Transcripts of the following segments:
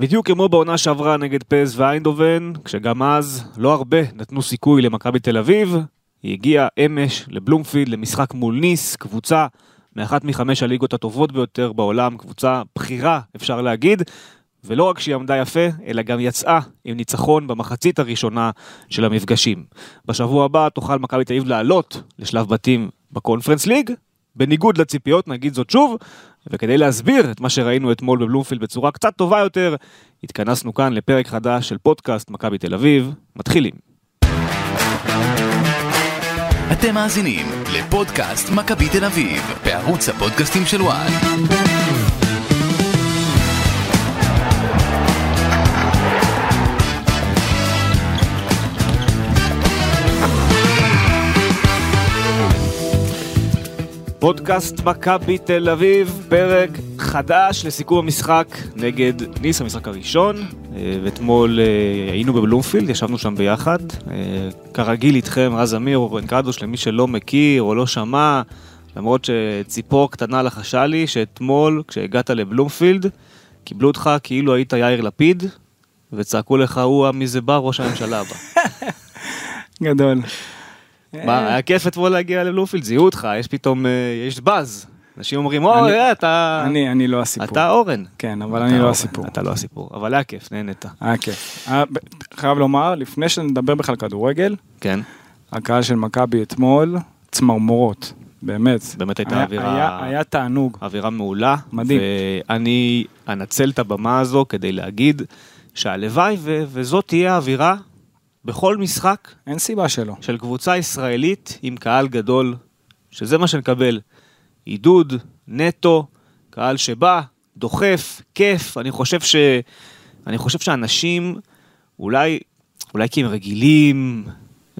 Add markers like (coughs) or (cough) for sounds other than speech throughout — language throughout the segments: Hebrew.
בדיוק כמו בעונה שעברה נגד פז ואיינדובן, כשגם אז לא הרבה נתנו סיכוי למכבי תל אביב, היא הגיעה אמש לבלומפילד למשחק מול ניס, קבוצה מאחת מחמש הליגות הטובות ביותר בעולם, קבוצה בכירה אפשר להגיד, ולא רק שהיא עמדה יפה, אלא גם יצאה עם ניצחון במחצית הראשונה של המפגשים. בשבוע הבא תוכל מכבי תל אביב לעלות לשלב בתים בקונפרנס ליג, בניגוד לציפיות, נגיד זאת שוב, וכדי להסביר את מה שראינו אתמול בבלומפילד בצורה קצת טובה יותר, התכנסנו כאן לפרק חדש של פודקאסט מכבי תל אביב. מתחילים. אתם מאזינים לפודקאסט מכבי תל אביב, בערוץ הפודקאסטים של וואן. פודקאסט מכבי תל אביב, פרק חדש לסיכום המשחק נגד ניס, המשחק הראשון. אה, ואתמול אה, היינו בבלומפילד, ישבנו שם ביחד. אה, כרגיל איתכם, רז אמיר, אורן קדוש, למי שלא מכיר או לא שמע, למרות שציפור קטנה לחשה לי שאתמול, כשהגעת לבלומפילד, קיבלו אותך כאילו היית יאיר לפיד, וצעקו לך, הוא מי זה בא, ראש הממשלה הבא. (laughs) גדול. מה, היה כיף אתמול להגיע לבלומפילד, זיהו אותך, יש פתאום, יש באז. אנשים אומרים, אוי, אני- אתה... אני, אני לא הסיפור. אתה אורן. כן, אבל אני לא הסיפור. אתה לא הסיפור, אבל היה כיף, נהנית. היה כיף. חייב לומר, לפני שנדבר בכלל כדורגל, כן, הקהל של מכבי אתמול, צמרמורות. באמת. באמת הייתה אווירה- היה- היה תענוג. אווירה מעולה. מדהים. ואני אנצל את הבמה הזו כדי להגיד שהלוואי ו- וזאת תהיה האווירה בכל משחק אין סיבה שלא. של קבוצה ישראלית עם קהל גדול, שזה מה שנקבל. עידוד, נטו, קהל שבא, דוחף, כיף. אני חושב ש... אני חושב שאנשים, אולי, אולי כי הם רגילים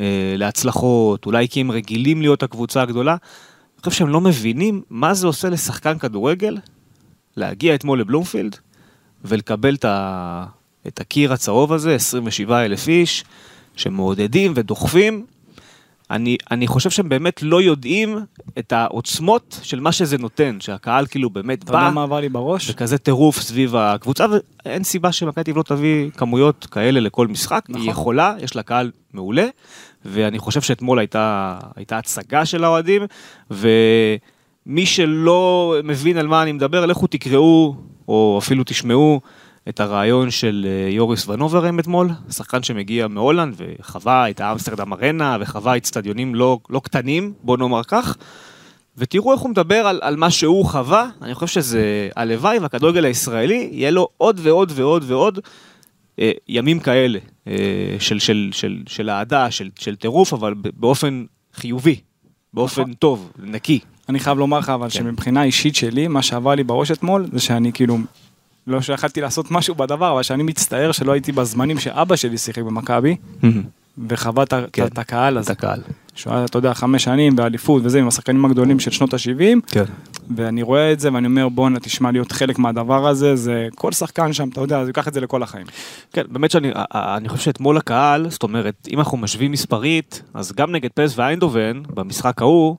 אה, להצלחות, אולי כי הם רגילים להיות הקבוצה הגדולה, אני חושב שהם לא מבינים מה זה עושה לשחקן כדורגל להגיע אתמול לבלומפילד ולקבל את, ה... את הקיר הצהוב הזה, 27 אלף איש, שמעודדים ודוחפים. אני, אני חושב שהם באמת לא יודעים את העוצמות של מה שזה נותן, שהקהל כאילו באמת אתה יודע בא מה עבר לי בראש? וכזה טירוף סביב הקבוצה, ואין סיבה שמכבי תל לא תביא כמויות כאלה לכל משחק. נכון. היא יכולה, יש לה קהל מעולה, ואני חושב שאתמול הייתה, הייתה הצגה של האוהדים, ומי שלא מבין על מה אני מדבר, לכו תקראו, או אפילו תשמעו. את הרעיון של אה, יוריס ונוברם אתמול, שחקן שמגיע מהולנד וחווה את האמסטרדם ארנה וחווה אצטדיונים לא, לא קטנים, בוא נאמר כך. ותראו איך הוא מדבר על, על מה שהוא חווה, אני חושב שזה הלוואי והכדורגל הישראלי, יהיה לו עוד ועוד ועוד ועוד אה, ימים כאלה אה, של, של, של, של אהדה, של, של טירוף, אבל באופן חיובי, באופן נכון. טוב, נקי. אני חייב לומר לך, אבל כן. שמבחינה אישית שלי, מה שעבר לי בראש אתמול, זה שאני כאילו, לא שיכלתי לעשות משהו בדבר, אבל שאני מצטער שלא הייתי בזמנים שאבא שלי שיחק במכבי, וחווה את כן. את הקהל את הזה. הקהל. שהוא היה, אתה יודע, חמש שנים באליפות וזה, עם השחקנים הגדולים של שנות ה-70, כן. ואני רואה את זה ואני אומר, בואנה, תשמע, להיות חלק מהדבר הזה, זה כל שחקן שם, אתה יודע, זה ייקח את זה לכל החיים. כן, באמת שאני אני חושב שאתמול הקהל, זאת אומרת, אם אנחנו משווים מספרית, אז גם נגד פס ואיינדובן, במשחק ההוא,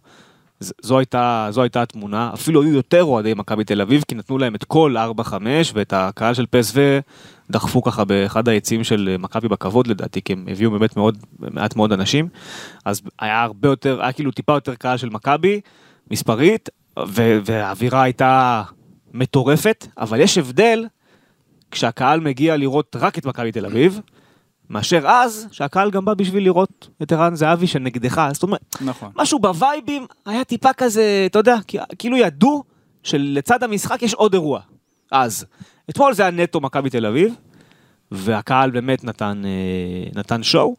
זו הייתה, זו הייתה התמונה, אפילו היו יותר אוהדי מכבי תל אביב, כי נתנו להם את כל 4-5, ואת הקהל של פס ודחפו ככה באחד היציעים של מכבי בכבוד לדעתי, כי הם הביאו באמת מאוד, מעט מאוד אנשים, אז היה הרבה יותר, היה כאילו טיפה יותר קהל של מכבי, מספרית, ו- והאווירה הייתה מטורפת, אבל יש הבדל כשהקהל מגיע לראות רק את מכבי תל אביב, מאשר אז, שהקהל גם בא בשביל לראות את ערן זהבי שנגדך, זאת אומרת, נכון. משהו בווייבים היה טיפה כזה, אתה יודע, כאילו ידעו שלצד המשחק יש עוד אירוע. אז, אתמול זה היה נטו מכבי תל אביב, והקהל באמת נתן, אה, נתן שואו,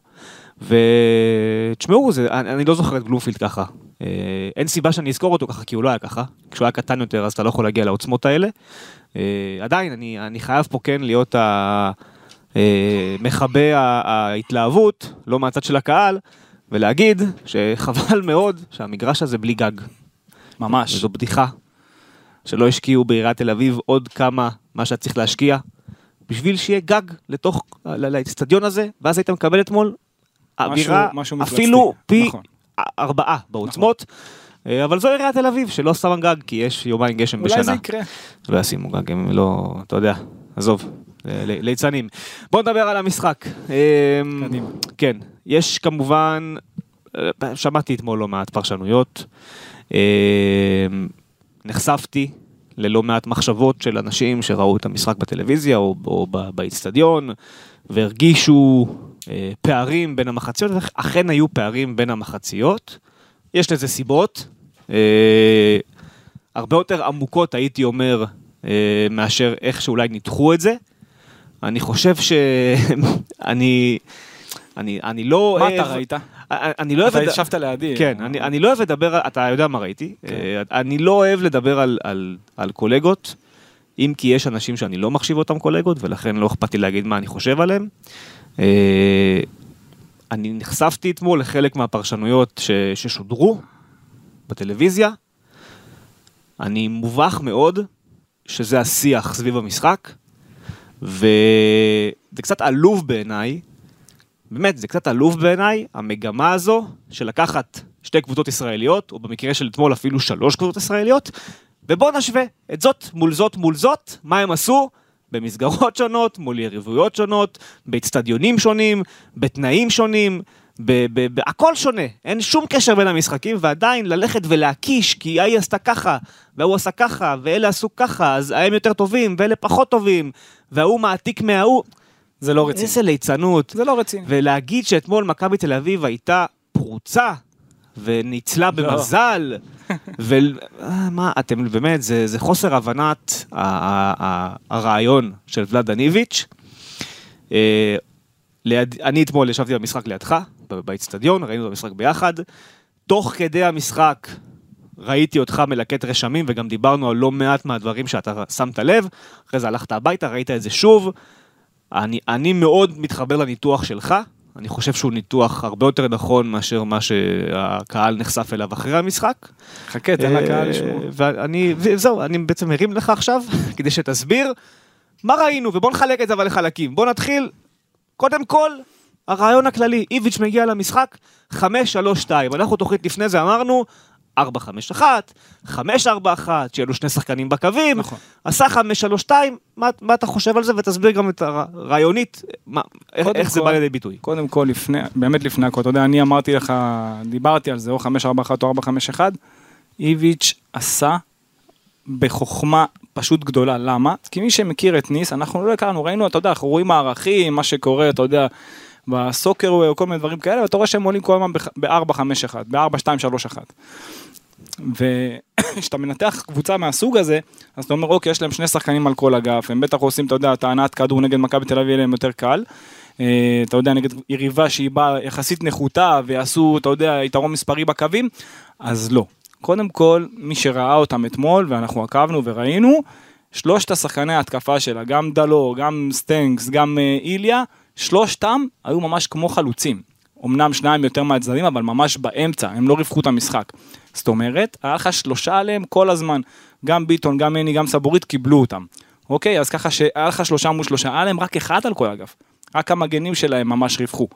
ותשמעו, אני לא זוכר את בלומפילד ככה. אה, אין סיבה שאני אזכור אותו ככה, כי הוא לא היה ככה. כשהוא היה קטן יותר, אז אתה לא יכול להגיע לעוצמות האלה. אה, עדיין, אני, אני חייב פה כן להיות ה... אה, מכבה ההתלהבות, לא מהצד של הקהל, ולהגיד שחבל (laughs) מאוד שהמגרש הזה בלי גג. ממש. זו בדיחה. שלא השקיעו בעיריית תל אביב עוד כמה מה שהיה צריך להשקיע, בשביל שיהיה גג לתוך, לאצטדיון הזה, ואז היית מקבל אתמול אווירה. אפילו פי נכון. ארבעה בעוצמות. אה, אבל זו עיריית תל אביב שלא שמה גג כי יש יומיים גשם אולי בשנה. זה יקרה. לא ישימו גג, הם לא, אתה יודע, עזוב. ליצנים. בוא נדבר על המשחק. קדימה. כן, יש כמובן, אה, שמעתי אתמול לא מעט פרשנויות. אה, נחשפתי ללא מעט מחשבות של אנשים שראו את המשחק בטלוויזיה או, או באיצטדיון והרגישו אה, פערים בין המחציות, אכן היו פערים בין המחציות. יש לזה סיבות, אה, הרבה יותר עמוקות הייתי אומר, אה, מאשר איך שאולי ניתחו את זה. אני חושב שאני, (laughs) אני, אני לא מה אוהב... אתה ראית? אני לא אוהב... אתה ישבת לידי. כן, אני, אני לא אוהב לדבר, אתה יודע מה ראיתי, כן. אה, אני לא אוהב לדבר על, על, על קולגות, אם כי יש אנשים שאני לא מחשיב אותם קולגות, ולכן לא אכפת לי להגיד מה אני חושב עליהם. אה, אני נחשפתי אתמול לחלק מהפרשנויות ש, ששודרו בטלוויזיה. אני מובך מאוד שזה השיח סביב המשחק, וזה קצת עלוב בעיניי, באמת, זה קצת עלוב בעיניי, המגמה הזו של לקחת שתי קבוצות ישראליות, או במקרה של אתמול אפילו שלוש קבוצות ישראליות, ובואו נשווה את זאת מול זאת מול זאת, מה הם עשו? במסגרות שונות, מול יריבויות שונות, באצטדיונים שונים, בתנאים שונים, ב- ב- ב- הכל שונה, אין שום קשר בין המשחקים, ועדיין ללכת ולהקיש, כי ההיא עשתה ככה, וההוא עשה ככה, ואלה עשו ככה, אז הם יותר טובים, ואלה פחות טובים, וההוא מעתיק מההוא. זה לא רציני. איזה ליצנות. זה לא רציני. ולהגיד שאתמול מכבי תל אביב הייתה פרוצה וניצלה במזל, (laughs) ומה, אתם באמת, זה, זה חוסר הבנת ה- ה- ה- הרעיון של ולאד דניביץ'. אה, ליד, אני אתמול ישבתי במשחק לידך, באיצטדיון, ראינו את המשחק ביחד. תוך כדי המשחק ראיתי אותך מלקט רשמים, וגם דיברנו על לא מעט מהדברים שאתה שמת לב. אחרי זה הלכת הביתה, ראית את זה שוב. אני, אני מאוד מתחבר לניתוח שלך, אני חושב שהוא ניתוח הרבה יותר נכון מאשר מה שהקהל נחשף אליו אחרי המשחק. חכה, תן לקהל אה, לשמוע. ואני, וזהו, אני בעצם מרים לך עכשיו, (laughs) כדי שתסביר מה ראינו, ובוא נחלק את זה אבל לחלקים. בוא נתחיל, קודם כל, הרעיון הכללי, איביץ' מגיע למשחק 5-3-2, אנחנו תוכנית לפני זה אמרנו 4-5-1, 5-4-1, שיהיו לו שני שחקנים בקווים, נכון. עשה 5-3-2, מה, מה אתה חושב על זה, ותסביר גם את הרעיונית, מה, איך, איך זה כל- בא לידי ביטוי. קודם כל, לפני, באמת לפני הכל, אתה יודע, אני אמרתי לך, דיברתי על זה, או 541 או 451, איביץ' עשה בחוכמה פשוט גדולה. למה? כי מי שמכיר את ניס, אנחנו לא הכרנו, ראינו, אתה יודע, אנחנו רואים מערכים, מה שקורה, אתה יודע, בסוקר או כל מיני דברים כאלה, ואתה רואה שהם עולים כל הזמן ב-4-5-1, ב-4-2-3-1. וכשאתה (coughs) מנתח קבוצה מהסוג הזה, אז אתה אומר, אוקיי, יש להם שני שחקנים על כל אגף, הם בטח עושים, אתה יודע, טענת כדור נגד מכבי תל אביב, יהיה להם יותר קל. אה, אתה יודע, נגד יריבה שהיא באה יחסית נחותה, ויעשו, אתה יודע, יתרון מספרי בקווים, אז לא. קודם כל, מי שראה אותם אתמול, ואנחנו עקבנו וראינו, שלושת השחקני ההתקפה שלה, גם דלור, גם סטנקס, גם אה, איליה, שלושתם היו ממש כמו חלוצים. אמנם שניים יותר מהצדדים, אבל ממש באמצע, הם לא רווחו את המשחק. זאת אומרת, היה לך שלושה עליהם כל הזמן. גם ביטון, גם מני, גם סבוריט קיבלו אותם. אוקיי, אז ככה שהיה לך שלושה מול שלושה, היה להם רק אחד על כל אגף. רק המגנים שלהם ממש רווחו.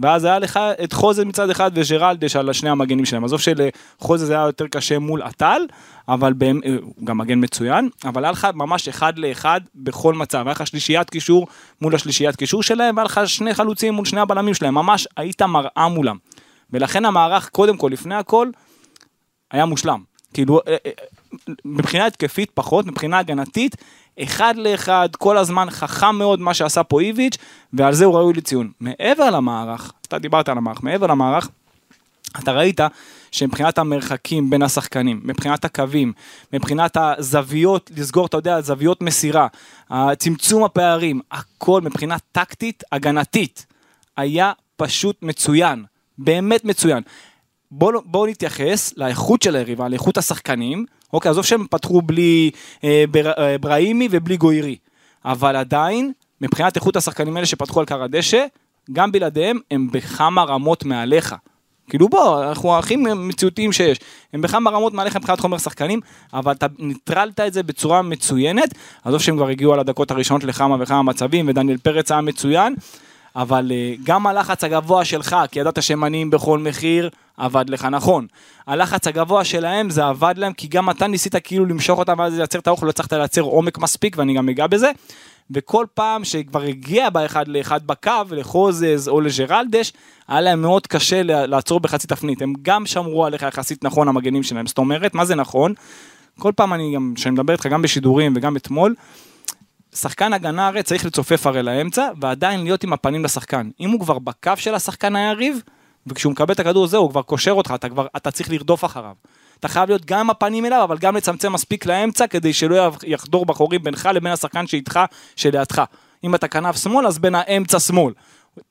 ואז היה לך את חוזה מצד אחד וג'רלדש על שני המגנים שלהם. עזוב שלחוזה זה היה יותר קשה מול עטל, אבל באמת, הוא גם מגן מצוין, אבל היה לך ממש אחד לאחד בכל מצב. היה לך שלישיית קישור מול השלישיית קישור שלהם, והיה לך שני חלוצים מול שני הבלמים שלהם. ממש היית מראה מולם. ולכן המערך, קודם כל, לפני הכל, היה מושלם. כאילו, אה, אה, מבחינה התקפית פחות, מבחינה הגנתית, אחד לאחד, כל הזמן חכם מאוד מה שעשה פה איביץ', ועל זה הוא ראוי לציון. מעבר למערך, אתה דיברת על המערך, מעבר למערך, אתה ראית שמבחינת המרחקים בין השחקנים, מבחינת הקווים, מבחינת הזוויות, לסגור, אתה יודע, זוויות מסירה, צמצום הפערים, הכל מבחינה טקטית, הגנתית, היה פשוט מצוין, באמת מצוין. בואו בוא נתייחס לאיכות של היריבה, לאיכות השחקנים. אוקיי, עזוב שהם פתחו בלי אה, בר, אה, בראימי ובלי גוירי. אבל עדיין, מבחינת איכות השחקנים האלה שפתחו על קר הדשא, גם בלעדיהם הם בכמה רמות מעליך. כאילו בוא, אנחנו הכי מציאותיים שיש. הם בכמה רמות מעליך מבחינת חומר שחקנים, אבל אתה ניטרלת את זה בצורה מצוינת. עזוב שהם כבר הגיעו על הדקות הראשונות לכמה וכמה מצבים, ודניאל פרץ היה מצוין. אבל uh, גם הלחץ הגבוה שלך, כי ידעת שהם עניים בכל מחיר, עבד לך נכון. הלחץ הגבוה שלהם זה עבד להם, כי גם אתה ניסית כאילו למשוך אותם ואז לייצר את האוכל, לא הצלחת לייצר עומק מספיק, ואני גם אגע בזה. וכל פעם שכבר הגיע באחד לאחד בקו, לחוזז או לג'רלדש, היה להם מאוד קשה לעצור בחצי תפנית. הם גם שמרו עליך יחסית נכון המגנים שלהם. זאת אומרת, מה זה נכון? כל פעם אני גם, כשאני מדבר איתך גם בשידורים וגם אתמול, שחקן הגנה הרי צריך לצופף הרי לאמצע, ועדיין להיות עם הפנים לשחקן. אם הוא כבר בקו של השחקן היריב, וכשהוא מקבל את הכדור זהו, הוא כבר קושר אותך, אתה כבר, אתה צריך לרדוף אחריו. אתה חייב להיות גם עם הפנים אליו, אבל גם לצמצם מספיק לאמצע, כדי שלא יחדור בחורים בינך לבין השחקן שאיתך, שלידך. אם אתה כנף שמאל, אז בין האמצע שמאל.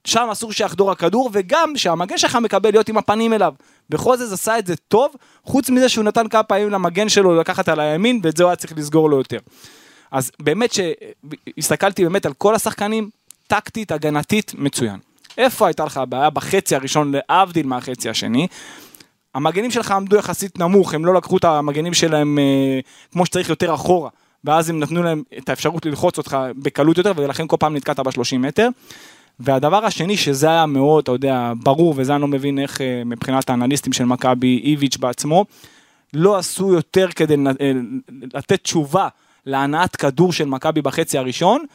שם אסור שיחדור הכדור, וגם שהמגן שלך מקבל להיות עם הפנים אליו. וחוזז עשה את זה טוב, חוץ מזה שהוא נתן כמה פעמים למגן שלו לקחת על הימין, ואת זה הוא היה צריך לסגור לו יותר. אז באמת שהסתכלתי באמת על כל השחקנים, טקטית, הגנתית, מצוין. איפה הייתה לך הבעיה בחצי הראשון, להבדיל מהחצי השני? המגנים שלך עמדו יחסית נמוך, הם לא לקחו את המגנים שלהם אה, כמו שצריך יותר אחורה, ואז הם נתנו להם את האפשרות ללחוץ אותך בקלות יותר, ולכן כל פעם נתקעת ב-30 מטר. והדבר השני, שזה היה מאוד, אתה יודע, ברור, וזה אני לא מבין איך אה, מבחינת האנליסטים של מכבי, איביץ' בעצמו, לא עשו יותר כדי אה, לתת תשובה להנעת כדור של מכבי בחצי הראשון,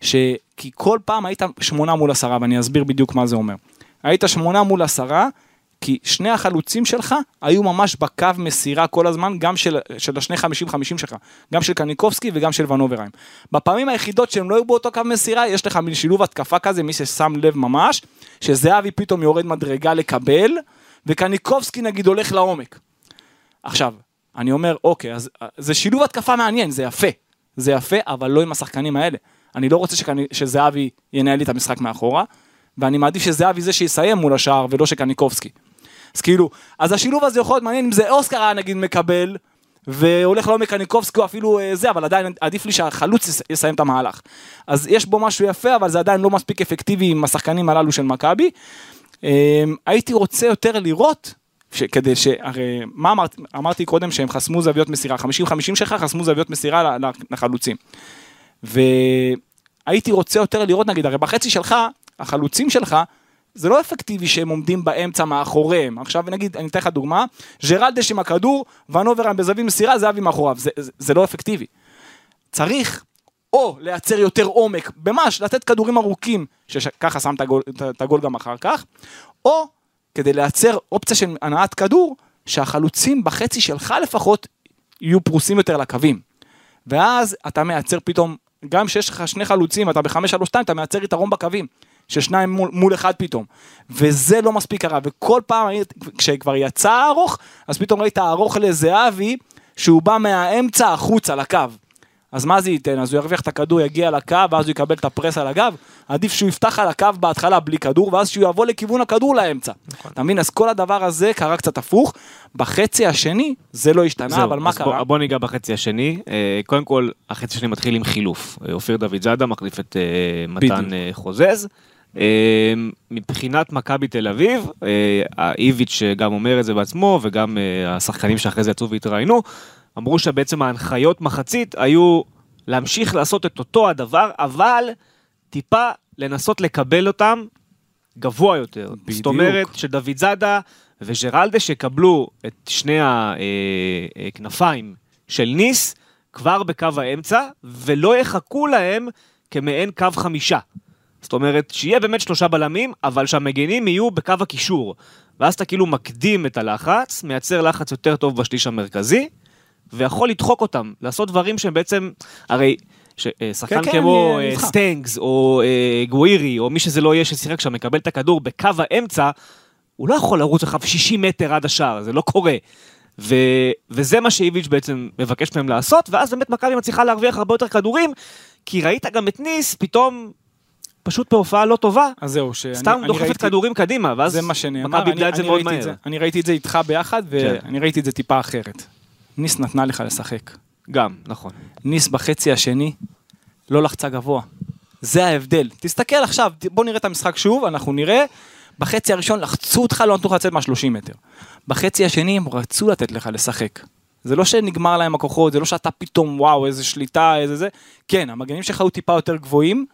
ש... כי כל פעם היית שמונה מול עשרה, ואני אסביר בדיוק מה זה אומר. היית שמונה מול עשרה, כי שני החלוצים שלך היו ממש בקו מסירה כל הזמן, גם של, של השני חמישים חמישים שלך, גם של קניקובסקי וגם של ונוברהיים. בפעמים היחידות שהם לא היו באותו קו מסירה, יש לך מין שילוב התקפה כזה, מי ששם לב ממש, שזהבי פתאום יורד מדרגה לקבל, וקניקובסקי נגיד הולך לעומק. עכשיו, אני אומר, אוקיי, אז זה שילוב התקפה מעניין, זה יפה. זה יפה, אבל לא עם השחקנים האלה. אני לא רוצה שקני, שזהבי ינהל לי את המשחק מאחורה, ואני מעדיף שזהבי זה שיסיים מול השער, ולא שקניקובסקי. אז כאילו, אז השילוב הזה יכול להיות מעניין אם זה אוסקר היה נגיד מקבל, והולך לעומק קניקובסקי או אפילו אה, זה, אבל עדיין עדיף לי שהחלוץ יסיים את המהלך. אז יש בו משהו יפה, אבל זה עדיין לא מספיק אפקטיבי עם השחקנים הללו של מכבי. אה, הייתי רוצה יותר לראות ש, כדי ש... הרי מה אמרת, אמרתי קודם שהם חסמו זוויות מסירה, 50-50 שלך חסמו זוויות מסירה לחלוצים. והייתי רוצה יותר לראות נגיד, הרי בחצי שלך, החלוצים שלך, זה לא אפקטיבי שהם עומדים באמצע מאחוריהם. עכשיו נגיד, אני אתן לך דוגמה, ג'רלדש עם הכדור, ונוברן בזווית מסירה, זהבי מאחוריו, זה, זה, זה לא אפקטיבי. צריך או לייצר יותר עומק, ממש לתת כדורים ארוכים, שככה שם את הגול גם אחר כך, או כדי לייצר אופציה של הנעת כדור, שהחלוצים בחצי שלך לפחות יהיו פרוסים יותר לקווים. ואז אתה מייצר פתאום, גם כשיש לך שני חלוצים, אתה ב-5-3-2, אתה מייצר יתרון בקווים. ששניים מול, מול אחד פתאום. וזה לא מספיק קרה, וכל פעם כשכבר יצא הארוך, אז פתאום ראית הארוך לזהבי, שהוא בא מהאמצע החוצה לקו. אז מה זה ייתן? אז הוא ירוויח את הכדור, יגיע לקו, ואז הוא יקבל את הפרס על הגב. עדיף שהוא יפתח על הקו בהתחלה בלי כדור, ואז שהוא יבוא לכיוון הכדור לאמצע. נכון. אתה מבין? אז כל הדבר הזה קרה קצת הפוך. בחצי השני זה לא השתנה, זהו, אבל מה קרה? בוא, בוא ניגע בחצי השני. אה, קודם כל, החצי השני מתחיל עם חילוף. אה, אופיר דוד זאדה מחליף את אה, מתן חוזז. מבחינת מכבי תל אביב, איביץ' גם אומר את זה בעצמו, וגם השחקנים שאחרי זה יצאו והתראיינו, אמרו שבעצם ההנחיות מחצית היו להמשיך לעשות את אותו הדבר, אבל טיפה לנסות לקבל אותם גבוה יותר. בדיוק. זאת אומרת שדוד זאדה וג'רלדש יקבלו את שני הכנפיים של ניס כבר בקו האמצע, ולא יחכו להם כמעין קו חמישה. זאת אומרת, שיהיה באמת שלושה בלמים, אבל שהמגנים יהיו בקו הקישור. ואז אתה כאילו מקדים את הלחץ, מייצר לחץ יותר טוב בשליש המרכזי, ויכול לדחוק אותם, לעשות דברים שהם בעצם, הרי אה, שחקן כן, כן כמו כן, סטנגס או אה, גווירי או מי שזה לא יהיה ששיחק שם מקבל את הכדור בקו האמצע, הוא לא יכול לרוץ לך 60 מטר עד השער, זה לא קורה. ו, וזה מה שאיביץ' בעצם מבקש מהם לעשות, ואז באמת מכבי מצליחה להרוויח הרבה יותר כדורים, כי ראית גם את ניס פתאום פשוט בהופעה לא טובה. אז זהו, שאני סתם דוחפת ראיתי, כדורים קדימה, ואז מכבי איבדה את זה מאוד מהר. זה, אני ראיתי את זה איתך ביחד, ואני כן. ראיתי את זה טיפה אחרת. ניס נתנה לך לשחק. גם, נכון. ניס בחצי השני לא לחצה גבוה. זה ההבדל. תסתכל עכשיו, בוא נראה את המשחק שוב, אנחנו נראה. בחצי הראשון לחצו אותך, לא נתנו לך לצאת מה-30 מטר. בחצי השני הם רצו לתת לך לשחק. זה לא שנגמר להם הכוחות, זה לא שאתה פתאום וואו איזה שליטה, איזה זה. כן, המגנים שלך היו טיפה יותר גבוהים,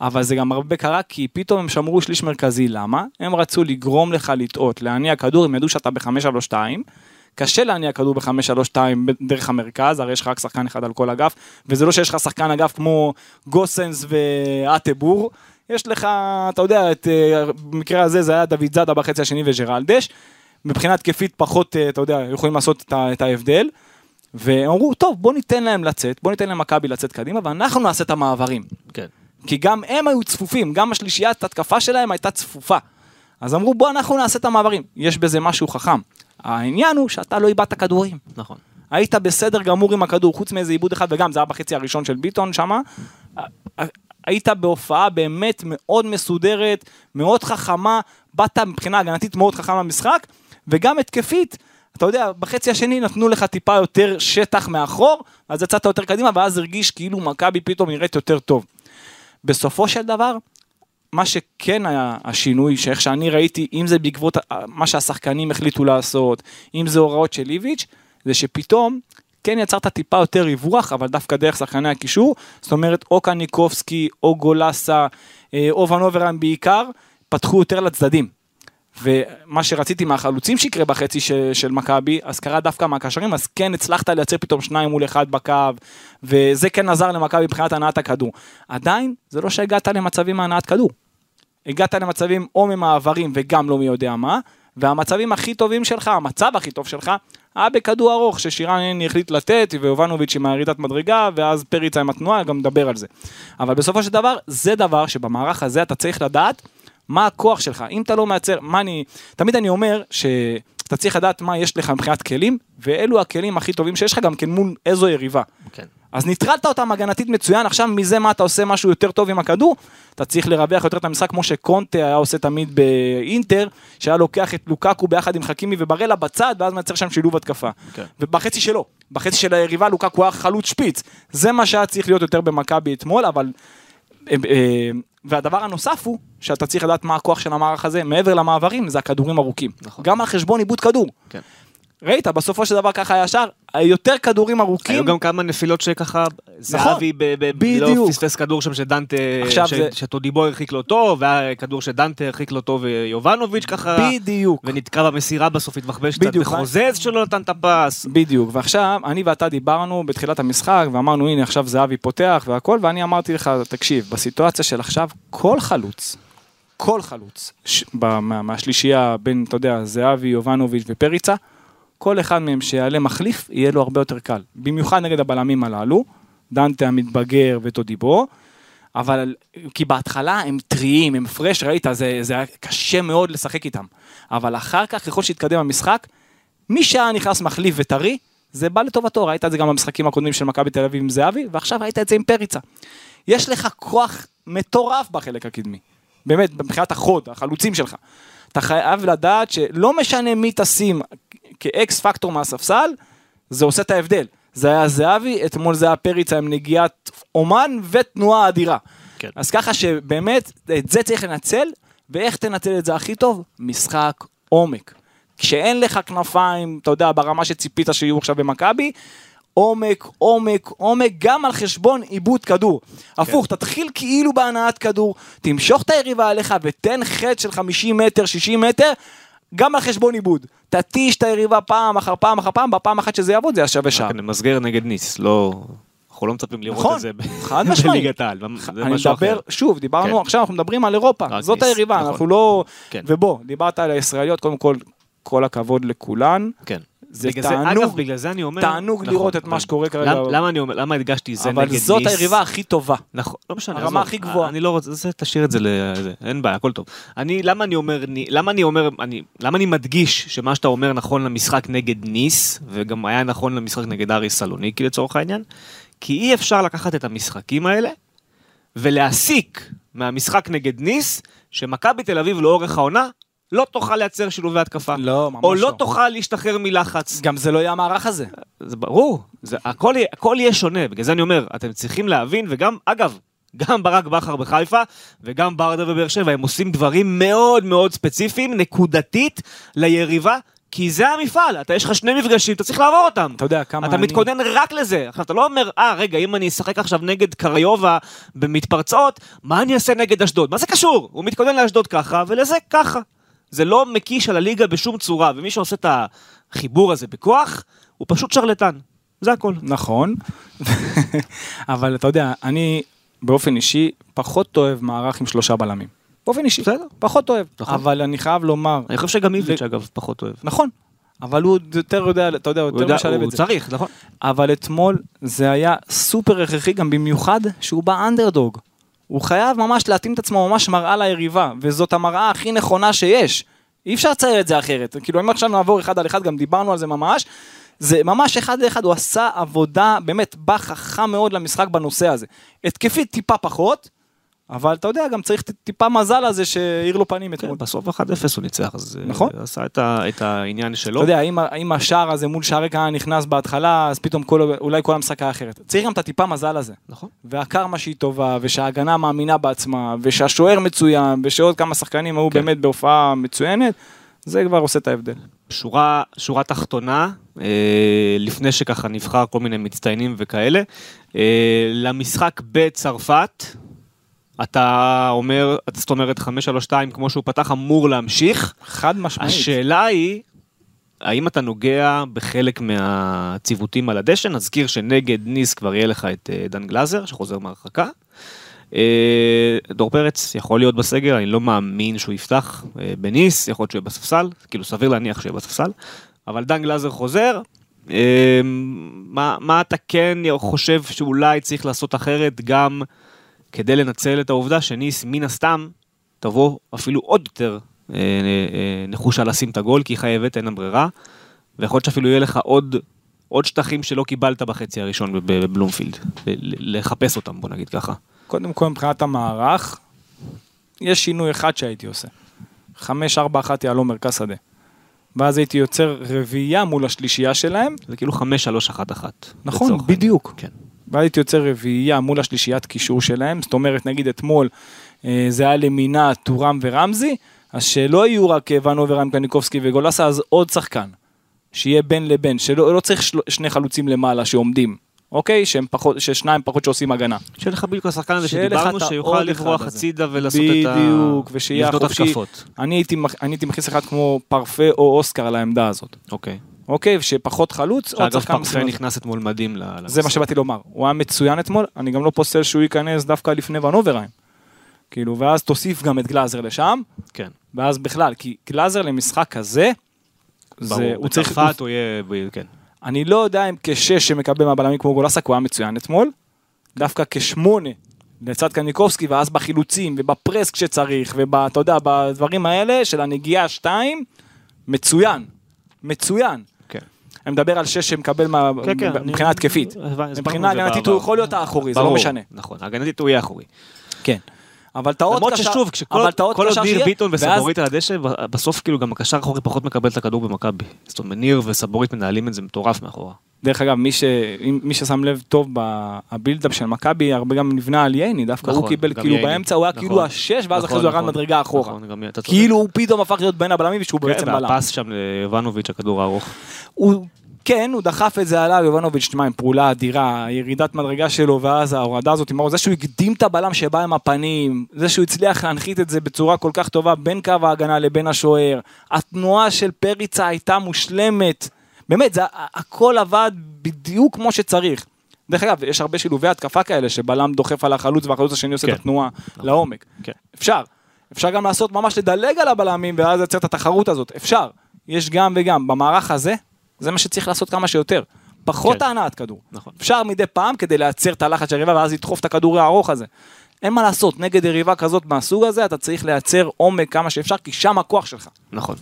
אבל זה גם הרבה קרה כי פתאום הם שמרו שליש מרכזי, למה? הם רצו לגרום לך לטעות, להניע כדור, הם ידעו שאתה ב-5 על 2, קשה להניע כדור ב-5-3-2 דרך המרכז, הרי יש לך רק שחקן אחד על כל אגף, וזה לא שיש לך שחקן אגף כמו גוסנס ואטבור, יש לך, אתה יודע, את, אה, במקרה הזה זה היה דוד זאדה בחצי השני וג'רלדש, מבחינה התקפית פחות, אה, אתה יודע, יכולים לעשות את ההבדל. והם אמרו, טוב, בוא ניתן להם לצאת, בוא ניתן למכבי לצאת קדימה, ואנחנו נעשה את המעברים. כן. כי גם הם היו צפופים, גם השלישיית התקפה שלהם הייתה צפופה. אז אמרו, בוא אנחנו נעשה את המעברים. יש בזה משהו חכם. העניין הוא שאתה לא איבדת כדורים. נכון. היית בסדר גמור עם הכדור, חוץ מאיזה עיבוד אחד, וגם זה היה בחצי הראשון של ביטון שמה. היית בהופעה באמת מאוד מסודרת, מאוד חכמה, באת מבחינה הגנתית מאוד חכמה במשחק, וגם התקפית, אתה יודע, בחצי השני נתנו לך טיפה יותר שטח מאחור, אז יצאת יותר קדימה, ואז הרגיש כאילו מכבי פתאום נראית יותר טוב. בסופו של דבר, מה שכן היה השינוי, שאיך שאני ראיתי, אם זה בעקבות מה שהשחקנים החליטו לעשות, אם זה הוראות של איביץ', זה שפתאום כן יצרת טיפה יותר ריווח, אבל דווקא דרך שחקני הקישור, זאת אומרת או קניקובסקי, או גולסה, אה, או ונוברן בעיקר, פתחו יותר לצדדים. ומה שרציתי מהחלוצים שיקרה בחצי ש- של מכבי, אז קרה דווקא מהקשרים, אז כן הצלחת לייצר פתאום שניים מול אחד בקו, וזה כן עזר למכבי מבחינת הנעת הכדור. עדיין, זה לא שהגעת למצבים מהנעת כדור. הגעת למצבים או ממעברים וגם לא מי יודע מה, והמצבים הכי טובים שלך, המצב הכי טוב שלך, היה בכדור ארוך ששירן החליט לתת, ויובנוביץ' עם הירידת מדרגה, ואז פריצה עם התנועה, גם נדבר על זה. אבל בסופו של דבר, זה דבר שבמערך הזה אתה צריך לדעת מה הכוח שלך. אם אתה לא מייצר, מה אני... תמיד אני אומר שאתה צריך לדעת מה יש לך מבחינת כלים, ואלו הכלים הכי טובים שיש לך גם כן מול איזו יריבה. כן. אז ניטרלת אותם הגנתית מצוין, עכשיו מזה מה אתה עושה משהו יותר טוב עם הכדור, אתה צריך לרווח יותר את המשחק כמו שקונטה היה עושה תמיד באינטר, שהיה לוקח את לוקקו ביחד עם חכימי וברלה בצד, ואז מייצר שם שילוב התקפה. כן. ובחצי שלו, בחצי של היריבה לוקקו היה חלוץ שפיץ, זה מה שהיה צריך להיות יותר במכבי אתמול, אבל... והדבר הנוסף הוא, שאתה צריך לדעת מה הכוח של המערך הזה, מעבר למעברים, זה הכדורים ארוכים. נכון. גם על חשבון עיבוד כדור. כן. ראית, בסופו של דבר ככה ישר, יותר כדורים ארוכים. היו גם כמה נפילות שככה, זהבי ב- בדיוק. לא פספס כדור שם שדנטה, שטודיבו הרחיק לו טוב, והיה כדור שדנטה הרחיק לו טוב ויובנוביץ' ככה, בדיוק. ונתקע במסירה בסוף, התבחבש קצת בדיוק. בחוזז שלא נתן את הפס. בדיוק, ועכשיו אני ואתה דיברנו בתחילת המשחק ואמרנו הנה עכשיו זהבי פותח והכל ואני אמרתי לך תקשיב בסיטואציה של עכשיו כל חלוץ, כל חלוץ ש... ב... מה... מהשלישייה בין אתה יודע זהבי יובנוביץ' ופריצה כל אחד מהם שיעלה מחליף יהיה לו הרבה יותר קל במיוחד נגד הבלמים הללו דנטה המתבגר וטודיבו אבל כי בהתחלה הם טריים, הם פרש, ראית, זה, זה היה קשה מאוד לשחק איתם. אבל אחר כך, ככל שהתקדם המשחק, מי שהיה נכנס מחליף וטרי, זה בא לטובתו, ראית את זה גם במשחקים הקודמים של מכבי תל אביב עם זהבי, ועכשיו ראית את זה עם פריצה. יש לך כוח מטורף בחלק הקדמי. באמת, מבחינת החוד, החלוצים שלך. אתה חייב לדעת שלא משנה מי תשים כאקס פקטור מהספסל, זה עושה את ההבדל. זה היה זהבי, אתמול זה היה פריצה עם נגיעת אומן ותנועה אדירה. כן. אז ככה שבאמת, את זה צריך לנצל, ואיך תנצל את זה הכי טוב? משחק עומק. כשאין לך כנפיים, אתה יודע, ברמה שציפית שיהיו עכשיו במכבי, עומק, עומק, עומק, גם על חשבון עיבוד כדור. הפוך, תתחיל כאילו בהנעת כדור, תמשוך את היריבה עליך ותן חטא של 50 מטר, 60 מטר, גם על חשבון עיבוד. תתיש את היריבה פעם אחר פעם אחר פעם, בפעם אחת שזה יעבוד זה היה שווה שעה. רק נמסגר נגד ניס, לא... אנחנו לא מצפים לראות נכון, את זה. בליגת העל, זה אני משהו מדבר, אחר. שוב, דיברנו, כן. עכשיו אנחנו מדברים על אירופה, זאת ניס, היריבה, נכון. אנחנו לא... כן. ובוא, דיברת על הישראליות, קודם כל, כל הכבוד לכולן. כן. זה בגלל זה- תענוג, אגב, בגלל זה אני אומר... תענוג נכון, לראות את אבל מה שקורה כרגע. למ- למה אני אומר, למה הדגשתי זה נגד אבל ניס? זאת היריבה הכי טובה. נכון, לא משנה, הרמה הכי גבוהה. אני לא רוצה, זה, תשאיר את זה לזה, אין בעיה, הכל טוב. אני, למה אני אומר, אני- למה אני אומר, אני, למה אני מדגיש שמה שאתה אומר נכון למשחק נגד ניס, וגם היה נכון למשחק נגד אריס סלוניקי לצורך העניין, כי אי אפשר לקחת את המשחקים האלה ולהסיק מהמשחק נגד ניס, שמכבי תל אביב לאורך העונה לא תוכל לייצר שילובי התקפה. לא, ממש או לא לא. תוכל להשתחרר מלחץ. גם זה לא יהיה המערך הזה. זה ברור, זה, הכל, הכל יהיה שונה, בגלל זה אני אומר, אתם צריכים להבין, וגם, אגב, גם ברק בכר בחיפה, וגם ברדה בבאר שבע, הם עושים דברים מאוד מאוד ספציפיים, נקודתית, ליריבה, כי זה המפעל, אתה יש לך שני מפגשים, אתה צריך לעבור אותם. אתה יודע כמה אתה אני- מתכונן רק לזה. עכשיו, אתה לא אומר, אה, רגע, אם אני אשחק עכשיו נגד קריובה במתפרצות, מה אני אעשה נגד אשדוד? מה זה קשור? הוא מתכונן לאשדוד ככה, ולזה ככה. זה לא מקיש על הליגה בשום צורה, ומי שעושה את החיבור הזה בכוח, הוא פשוט שרלטן. זה הכל. נכון, אבל אתה יודע, אני באופן אישי פחות אוהב מערך עם שלושה בלמים. באופן אישי, בסדר. פחות אוהב, נכון. אבל אני חייב לומר, אני חושב שגם איביץ' אגב פחות אוהב. נכון, אבל הוא יותר יודע, אתה יודע, הוא הוא יותר משלב הוא את זה. צריך, נכון? אבל אתמול זה היה סופר הכרחי גם במיוחד שהוא בא אנדרדוג. הוא חייב ממש להתאים את עצמו ממש מראה ליריבה, וזאת המראה הכי נכונה שיש. אי אפשר לצייר את זה אחרת. כאילו אם עכשיו נעבור אחד על אחד, גם דיברנו על זה ממש, זה ממש אחד לאחד, הוא עשה עבודה, באמת, בא חכם מאוד למשחק בנושא הזה. התקפית טיפה פחות, אבל אתה יודע, גם צריך טיפה מזל הזה שהאיר לו פנים אתמול. כן, בסוף 1-0 הוא ניצח, אז אה, נכון. עשה את ה- את העניין שלו. אתה יודע, אם השער הזה מול שערי כהנא נכנס בהתחלה, אז פתאום כל, אולי כל המשחק היה אחרת. צריך גם את הטיפה מזל הזה. נכון. והקרמה שהיא טובה, ושההגנה מאמינה בעצמה, ושהשוער מצוין, ושעוד כמה שחקנים היו כן. באמת בהופעה מצוינת, זה כבר עושה את ההבדל. שורה, שורה תחתונה, אה, לפני שככה נבחר כל מיני מצטיינים וכאלה, אה, למשחק בצרפת, אתה אומר, זאת אומרת 5-3-2 כמו שהוא פתח אמור להמשיך. חד משמעית. השאלה היא, האם אתה נוגע בחלק מהציוותים על הדשא? נזכיר שנגד ניס כבר יהיה לך את אה, דן גלאזר שחוזר מהרחקה. אה, דור פרץ יכול להיות בסגל, אני לא מאמין שהוא יפתח אה, בניס, יכול להיות שהוא יהיה בספסל, כאילו סביר להניח שהוא יהיה בספסל, אבל דן גלאזר חוזר. מה, מה אתה כן חושב שאולי צריך לעשות אחרת גם כדי לנצל את העובדה שניס מן הסתם תבוא אפילו עוד יותר אה, אה, נחושה לשים את הגול כי היא חייבת, אין לה ברירה. ויכול להיות שאפילו יהיה לך עוד, עוד שטחים שלא קיבלת בחצי הראשון בב- בבלומפילד. לחפש אותם בוא נגיד ככה. קודם כל מבחינת המערך, יש שינוי אחד שהייתי עושה. 5-4-1 יהלום מרכז שדה. ואז הייתי יוצר רביעייה מול השלישייה שלהם, זה כאילו 5-3-1-1. נכון. בדיוק. כן. ואז הייתי יוצר רביעייה מול השלישיית קישור שלהם, זאת אומרת נגיד אתמול אה, זה היה למינה, טורם ורמזי, אז שלא יהיו רק אה, ונובר, רם קניקובסקי וגולסה, אז עוד שחקן, שיהיה בין לבין, שלא לא צריך של, שני חלוצים למעלה שעומדים, אוקיי? שהם פחות, ששניים פחות שעושים הגנה. שיהיה לך בדיוק השחקן הזה שדיברנו שיוכל לברוח. הצידה ולעשות את ה... בדיוק, ושיהיה. התקפות. אני הייתי, אני הייתי מכניס אחד כמו פרפה או אוסקר לעמדה הזאת, אוקיי. אוקיי? שפחות חלוץ, עוד שחקן פרפה מסוים. נכנס אתמול מדהים ל- זה. מה שבאתי לומר, הוא היה מצוין אתמול, אני גם לא פוסל שהוא ייכנס דווקא לפני ונוברהיים. כאילו, ואז תוסיף גם את גלאזר לשם, כן. ואז בכלל, כי גלאזר למשחק כזה, זה. הוא צריך, בצרפת הוא יהיה... כן. אני לא יודע אם כשש שמקבל מהבלמים כמו גולסק הוא היה מצוין אתמול, דווקא כשמונה לצד קניקובסקי, ואז בחילוצים ובפרס כשצריך, ואתה יודע, בדברים האלה של הנגיעה שתיים, מצוין, מצוין. אני מדבר על שש שמקבל כן, כן, מבחינה התקפית. מבחינה הגנתית. הוא יכול להיות האחורי, זה לא משנה. נכון, הגנתית הוא יהיה אחורי. כן. אבל את העוד למרות קשר, ששוב, כשכל עוד ניר ביטון ואז- וסבורית על הדשא, בסוף כאילו גם הקשר האחורי פחות מקבל את הכדור במכבי. זאת אומרת, ניר וסבורית מנהלים את זה מטורף מאחורה. דרך אגב, מי, ש... מי ששם לב טוב בבילדאפ של מכבי, הרבה גם נבנה על ייני, דווקא נכון, הוא קיבל כאילו ייני. באמצע, הוא היה נכון. כאילו השש, ואז אחרי זה הוא ירד נכון, מדרגה אחורה. נכון, גם-. כאילו הוא פתאום הפך להיות בין הבלמים ושהוא כן, בעצם בלם. והפס שם ליובנוביץ', הכדור הארוך. הוא, כן, הוא דחף את זה עליו, יובנוביץ', תשמע, עם פעולה אדירה, הירידת מדרגה שלו, ואז ההורדה הזאת, עם זה שהוא הקדים את הבלם שבא עם הפנים, זה שהוא הצליח להנחית את זה בצורה כל כך טובה בין קו ההגנה לבין השוער, התנועה של פריצה הייתה מושלמת, באמת, זה, הכל עבד בדיוק כמו שצריך. דרך אגב, יש הרבה שילובי התקפה כאלה, שבלם דוחף על החלוץ והחלוץ השני עושה כן. את התנועה לעומק. כן. אפשר. אפשר גם לעשות ממש לדלג על הבלמים ואז לייצר את התחרות הזאת. אפשר. יש גם וגם. במערך הזה, זה מה שצריך לעשות כמה שיותר. פחות כן. הנעת כדור. נכון. אפשר מדי פעם כדי לייצר את הלחץ של היריבה ואז לדחוף את הכדור הארוך הזה. אין מה לעשות, נגד יריבה כזאת מהסוג הזה, אתה צריך לייצר עומק כמה שאפשר, כי שם הכוח שלך. נכון.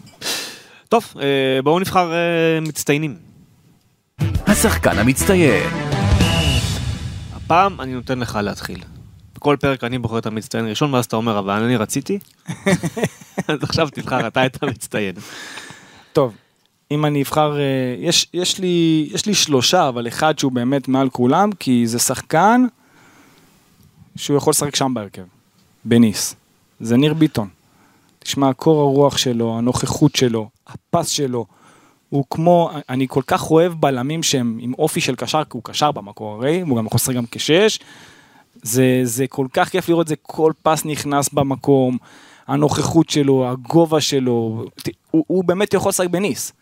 טוב, אה, בואו נבחר אה, מצטיינים. השחקן המצטיין, הפעם אני נותן לך להתחיל. בכל פרק אני בוחר את המצטיין ראשון, ואז אתה אומר, אבל אני רציתי. (laughs) אז עכשיו תבחר אתה את המצטיין. טוב, אם אני אבחר, אה, יש, יש, לי, יש לי שלושה, אבל אחד שהוא באמת מעל כולם, כי זה שחקן שהוא יכול לשחק שם בהרכב, בניס. זה ניר ביטון. תשמע, קור הרוח שלו, הנוכחות שלו, הפס שלו, הוא כמו, אני כל כך אוהב בלמים שהם עם אופי של קשר, כי הוא קשר במקור הרי, הוא גם יכול לשחק גם כשש. זה, זה כל כך כיף לראות את זה, כל פס נכנס במקום, הנוכחות שלו, הגובה שלו, הוא, הוא באמת יכול לשחק בניס.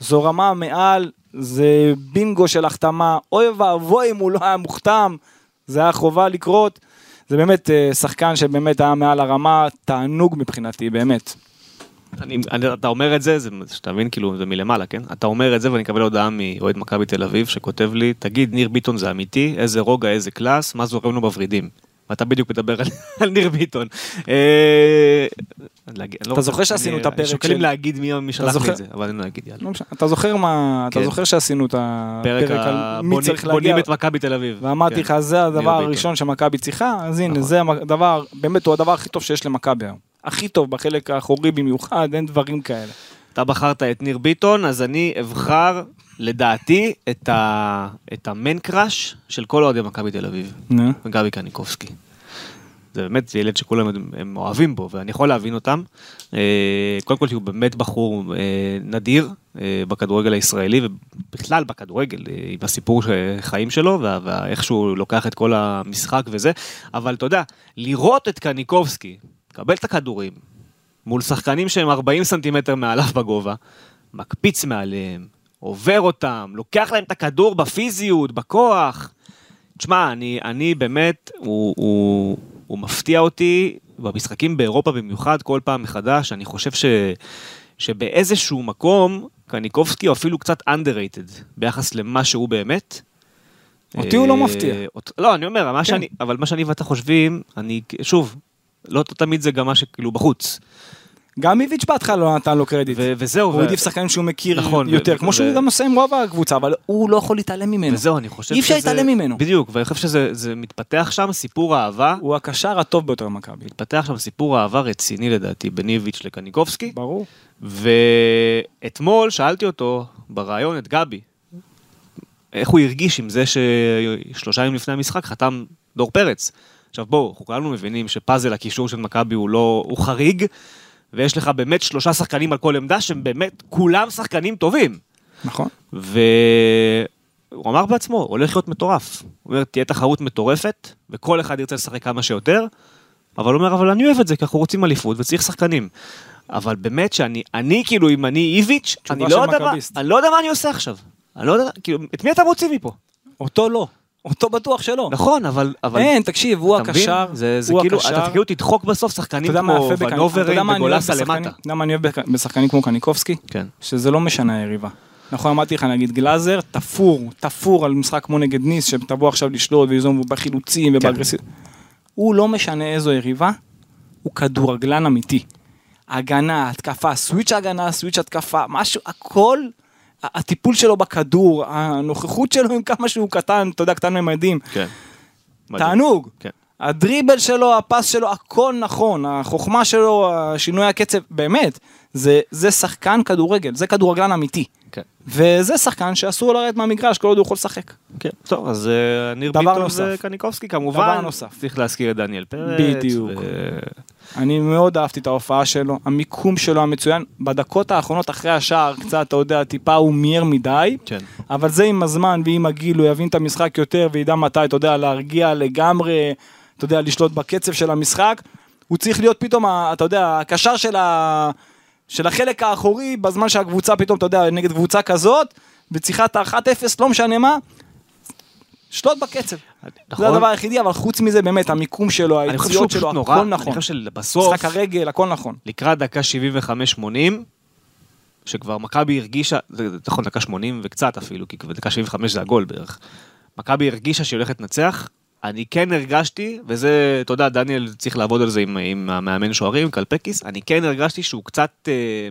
זו רמה מעל, זה בינגו של החתמה, אוי ואבוי אם הוא לא היה מוחתם, זה היה חובה לקרות. זה באמת אה, שחקן שבאמת היה מעל הרמה, תענוג מבחינתי, באמת. אני, אני, אתה אומר את זה, זה, שתבין, כאילו, זה מלמעלה, כן? אתה אומר את זה ואני אקבל הודעה מאוהד מכבי תל אביב שכותב לי, תגיד, ניר ביטון זה אמיתי, איזה רוגע, איזה קלאס, מה זורם לו בוורידים. ואתה בדיוק מדבר על, (laughs) על ניר ביטון. אה, לא אתה זוכר שעשינו את הפרק שוקלים של- להגיד מי שלח? לי את זה, אבל אני לא אגיד, יאללה. לא אתה זוכר מה, אתה כן. זוכר שעשינו את פרק הפרק על מי צריך להגיע, את מכבי תל אביב. ואמרתי כן. לך, זה הדבר. הראשון שמכבי צריכה, אז הנה, נכון. זה הדבר, באמת הוא הדבר הכי טוב שיש למכבי היום. הכי טוב, בחלק האחורי במיוחד, אין דברים כאלה. אתה בחרת את ניר ביטון, אז אני אבחר, לדעתי, את ה- את המן קראש של כל אוהדי מכבי תל אביב. נו. גבי קניקובסקי. זה באמת זה ילד שכולם הם- הם אוהבים בו, ואני יכול להבין אותם. אה, קודם כל, הוא באמת בחור אה, נדיר אה, בכדורגל הישראלי, ובכלל בכדורגל, עם הסיפור חיים שלו, ואיך שהוא לוקח את כל המשחק וזה. אבל אתה יודע, לראות את קניקובסקי, לקבל את הכדורים, מול שחקנים שהם 40 סנטימטר מעליו בגובה, מקפיץ מעליהם, עובר אותם, לוקח להם את הכדור בפיזיות, בכוח. תשמע, אני, אני באמת, הוא, הוא, הוא מפתיע אותי במשחקים באירופה במיוחד, כל פעם מחדש. אני חושב ש, שבאיזשהו מקום, קניקובסקי הוא אפילו קצת underrated ביחס למה שהוא באמת. אותי הוא לא אה, מפתיע. אות- לא, אני אומר, מה כן. שאני, אבל מה שאני ואתה חושבים, אני, שוב, לא תמיד זה גם מה שכאילו בחוץ. גם איביץ' בהתחלה לא נתן לו קרדיט. ו- וזהו, הוא ו- העדיף שחקנים שהוא מכיר נכון, ו- יותר, ו- כמו שהוא ו- גם עושה עם רוב הקבוצה, אבל הוא לא יכול להתעלם ממנו. וזהו, אני חושב אי אפשר שזה- להתעלם ממנו. בדיוק, ואני חושב שזה זה מתפתח שם סיפור אהבה, הוא הקשר הטוב ביותר במכבי. מתפתח שם סיפור אהבה רציני לדעתי בין איביץ' לקניקובסקי, ברור. ואתמול שאלתי אותו בריאיון את גבי, איך הוא הרגיש עם זה ששלושה ימים לפני המשחק חתם דור פרץ. עכשיו בואו, אנחנו כולנו מבינים שפאזל הקישור של מכבי הוא לא, הוא חריג, ויש לך באמת שלושה שחקנים על כל עמדה שהם באמת כולם שחקנים טובים. נכון. והוא אמר בעצמו, הולך להיות מטורף. הוא אומר, תהיה תחרות מטורפת, וכל אחד ירצה לשחק כמה שיותר, אבל הוא אומר, אבל אני אוהב את זה, כי אנחנו רוצים אליפות וצריך שחקנים. אבל באמת שאני, אני כאילו, אם אני איביץ', אני לא, יודע מה. אני לא יודע מה אני עושה עכשיו. אני לא יודע, כאילו, את מי אתה מוציא מפה? אותו לא. אותו בטוח שלא. נכון, אבל... אבל אין, תקשיב, הוא? הקשר, זה, זה הוא כאילו, הקשר. אתה כאילו תדחוק בסוף שחקנים כמו ונוברים וגולסה למטה. אתה יודע מה אני אוהב בשחקנים כמו קניקובסקי? כן. שזה לא משנה היריבה. נכון, אמרתי לך, נגיד גלאזר, תפור, תפור על משחק כמו נגד ניס, שתבוא עכשיו לשלוט וליזום בחילוצים כן. ובאגרסיב. הוא לא משנה איזו יריבה, הוא כדורגלן אמיתי. הגנה, התקפה, סוויץ' הגנה, סוויץ' התקפה, משהו, הכל, הטיפול שלו בכדור, הנוכחות שלו עם כמה שהוא קטן, אתה יודע, קטן ממדים, כן. תענוג. כן. הדריבל שלו, הפס שלו, הכל נכון, החוכמה שלו, שינוי הקצב, באמת, זה, זה שחקן כדורגל, זה כדורגלן אמיתי. כן. וזה שחקן שאסור לרדת מהמגרש כל עוד הוא יכול לשחק. כן, טוב, אז אה, ניר ביטון נוסף. וקניקובסקי כמובן. דבר נוסף. צריך להזכיר את דניאל פרץ. בדיוק. ו- אני מאוד אהבתי את ההופעה שלו, המיקום שלו המצוין, בדקות האחרונות אחרי השער, קצת, אתה יודע, טיפה הוא מיהר מדי, כן. אבל זה עם הזמן ועם הגיל, הוא יבין את המשחק יותר וידע מתי, אתה יודע, להרגיע לגמרי, אתה יודע, לשלוט בקצב של המשחק. הוא צריך להיות פתאום, אתה יודע, הקשר של, ה... של החלק האחורי, בזמן שהקבוצה פתאום, אתה יודע, נגד קבוצה כזאת, וצריכה את ה-1-0, לא משנה מה, שלוט בקצב. נכון. זה הדבר היחידי, אבל חוץ מזה, באמת, המיקום שלו, היציאות שלו, פשוט נורא, הכל אני נכון. חושב שבסוף, משחק הרגל, הכל נכון. לקראת דקה 75-80, שכבר מכבי הרגישה, נכון, דקה 80 וקצת אפילו, כי דקה 75 זה הגול בערך. מכבי הרגישה שהיא הולכת לנצח, אני כן הרגשתי, וזה, אתה יודע, דניאל צריך לעבוד על זה עם, עם המאמן שוערים, קלפקיס, אני כן הרגשתי שהוא קצת אה,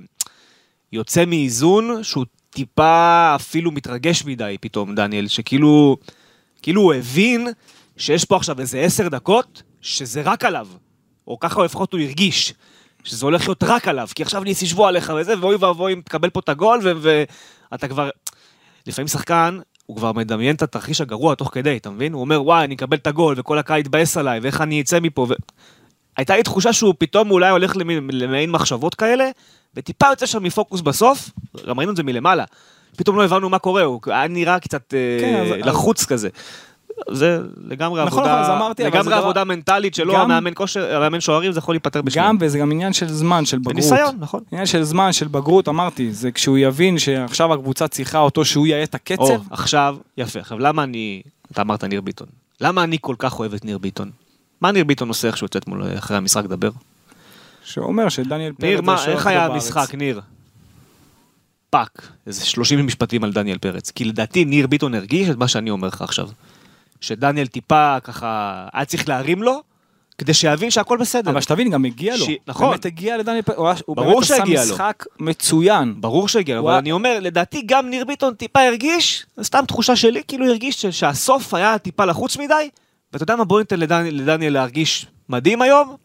יוצא מאיזון, שהוא טיפה אפילו מתרגש מדי פתאום, דניאל, שכאילו, כאילו הוא הבין שיש פה עכשיו איזה עשר דקות, שזה רק עליו, או ככה לפחות הוא הרגיש. שזה הולך להיות רק עליו, כי עכשיו ניס ישבו עליך וזה, ואוי ואבוי אם תקבל פה את הגול, ואתה כבר... לפעמים שחקן, הוא כבר מדמיין את התרחיש הגרוע תוך כדי, אתה מבין? הוא אומר, וואי, אני אקבל את הגול, וכל הקהל יתבאס עליי, ואיך אני אצא מפה, ו... הייתה לי תחושה שהוא פתאום אולי הולך למעין מחשבות כאלה, וטיפה יוצא שם מפוקוס בסוף, גם ראינו את זה מלמעלה. פתאום לא הבנו מה קורה, הוא היה נראה קצת כן, אה, אז- לחוץ כזה. זה לגמרי נכון, עבודה, אז אמרתי, לגמרי דבר- עבודה מנטלית שלו, גם- המאמן כושר, המאמן שוערים, זה יכול להיפתר בשנייה. גם, וזה גם עניין של זמן, של בגרות. וניסיון, נכון. עניין של זמן, של בגרות, אמרתי, זה כשהוא יבין שעכשיו הקבוצה צריכה אותו שהוא יהיה את הקצב, או, עכשיו, יפה. עכשיו, למה אני, אתה אמרת ניר ביטון. למה אני כל כך אוהב את ניר ביטון? מה ניר ביטון עושה איך שהוא יוצא אתמול אחרי המשחק לדבר? שאומר שדניאל פרץ ניר, מה, איך היה. המשחק, ניר? fuck, איזה 30 משפטים על דניאל פרץ. כי לדעתי ניר ביטון הרגיש את מה שאני אומר לך עכשיו. שדניאל טיפה ככה, היה צריך להרים לו, כדי שיבין שהכל בסדר. אבל שתבין, גם הגיע לו. ש- נכון. באמת הגיע לדניאל פרץ, הוא באמת עשה שהגיע לו. משחק מצוין. ברור שהגיע, לו, אבל אני אומר, לדעתי גם ניר ביטון טיפה הרגיש, סתם תחושה שלי, כאילו הרגיש שהסוף היה טיפה לחוץ מדי, ואתה יודע מה, בוא ניתן לדניאל, לדניאל להרגיש מדהים היום,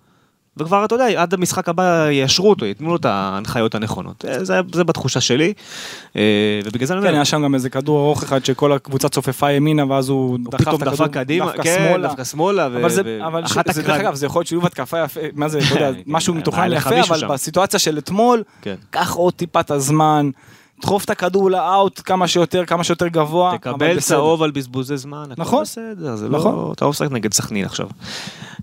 וכבר, אתה יודע, עד המשחק הבא יאשרו אותו, ייתנו לו את ההנחיות הנכונות. אה, זה, זה בתחושה שלי, אה, ובגלל זה אני כן, אומר, היה שם גם איזה כדור ארוך אחד שכל הקבוצה צופפה ימינה, ואז הוא דחף את הכדור קדימה, דווקא כן, שמאלה. דווקא שמאלה, ו- אבל זה, אבל ש- זה דרך אגב, זה יכול להיות שילוב התקפה יפה, מה זה, אתה יודע, כן, משהו לך יפה, אבל. בסיטואציה של אתמול, כן. קח עוד טיפה את הזמן, דחוף את הכדור לאאוט כמה שיותר, כמה שיותר גבוה, תקבל. צהוב על בזבוזי זמן, הכל נכון. בסדר, זה נכון. לא, אתה לא משחק נגד סכנין עכשיו.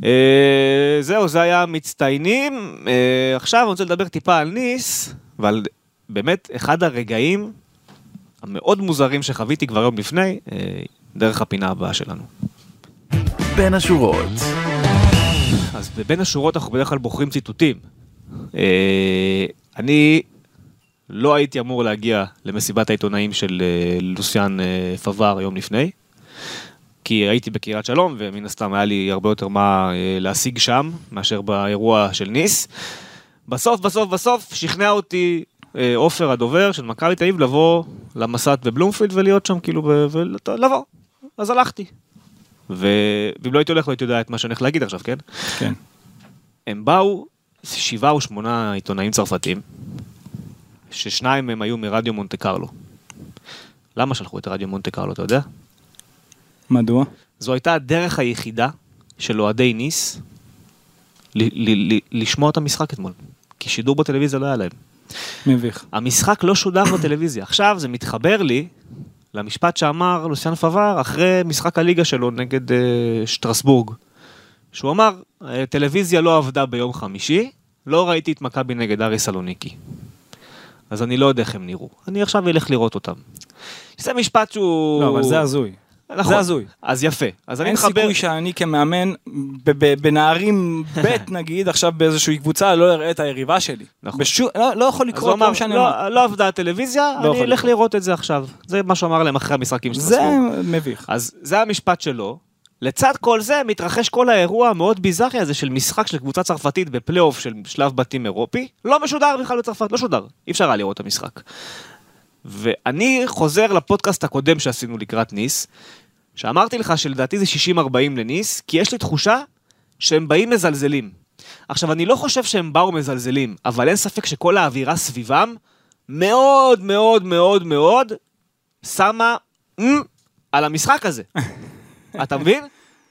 אה, זהו, זה היה מצטיינים. אה, עכשיו אני רוצה לדבר טיפה על ניס, ועל באמת אחד הרגעים המאוד מוזרים שחוויתי כבר יום לפני, אה, דרך הפינה הבאה שלנו. בין השורות. אז בין השורות אנחנו בדרך כלל בוחרים ציטוטים. אה, אני לא הייתי אמור להגיע למסיבת העיתונאים של אה, לוסיאן אה, פבר יום לפני, כי הייתי בקריית שלום, ומן הסתם היה לי הרבה יותר מה אה, להשיג שם, מאשר באירוע של ניס. בסוף, בסוף, בסוף, שכנע אותי עופר הדובר של מכבי תל אביב לבוא למסעת בבלומפילד ולהיות שם, כאילו, ולבוא. אז הלכתי. ו... ואם לא הייתי הולך, לא הייתי יודע את מה שאני הולך להגיד עכשיו, כן? כן. הם באו, שבעה או שמונה עיתונאים צרפתים, ששניים מהם היו מרדיו מונטה קרלו. למה שלחו את רדיו מונטה קרלו, אתה יודע? מדוע? זו הייתה הדרך היחידה של אוהדי ניס ל- ל- ל- לשמוע את המשחק אתמול. כי שידור בטלוויזיה לא היה להם. מביך. המשחק לא שודר (coughs) בטלוויזיה. עכשיו זה מתחבר לי למשפט שאמר לוסיאן פבר אחרי משחק הליגה שלו נגד אה, שטרסבורג. שהוא אמר, טלוויזיה לא עבדה ביום חמישי, לא ראיתי את מכבי נגד ארי סלוניקי. אז אני לא יודע איך הם נראו. אני עכשיו אלך לראות אותם. זה משפט שהוא... לא, אבל זה הזוי. נכון. זה הזוי. אז יפה. אז אני אין מחבר... סיכוי שאני כמאמן, בנערים ב' (laughs) נגיד, עכשיו באיזושהי קבוצה, לא אראה את היריבה שלי. נכון. בשום- לא לא יכול לקרות, אמר, לא משנה מה. לא, לא עבדה הטלוויזיה, לא אני אלך. לראות את זה עכשיו. זה מה שהוא אמר להם אחרי המשחקים של זה. מביך. אז זה המשפט שלו. לצד כל זה מתרחש כל האירוע המאוד ביזארי הזה של משחק של קבוצה צרפתית בפלייאוף של שלב בתים אירופי. לא משודר בכלל בצרפת, לא שודר. אי אפשר היה לראות את המשחק. ואני חוזר לפודקאסט הקודם שעשינו לקראת ניס, שאמרתי לך שלדעתי זה 60-40 לניס, כי יש לי תחושה שהם באים מזלזלים. עכשיו, אני לא חושב שהם באו מזלזלים, אבל אין ספק שכל האווירה סביבם מאוד מאוד מאוד מאוד שמה "אמ" על המשחק הזה. (laughs) אתה מבין?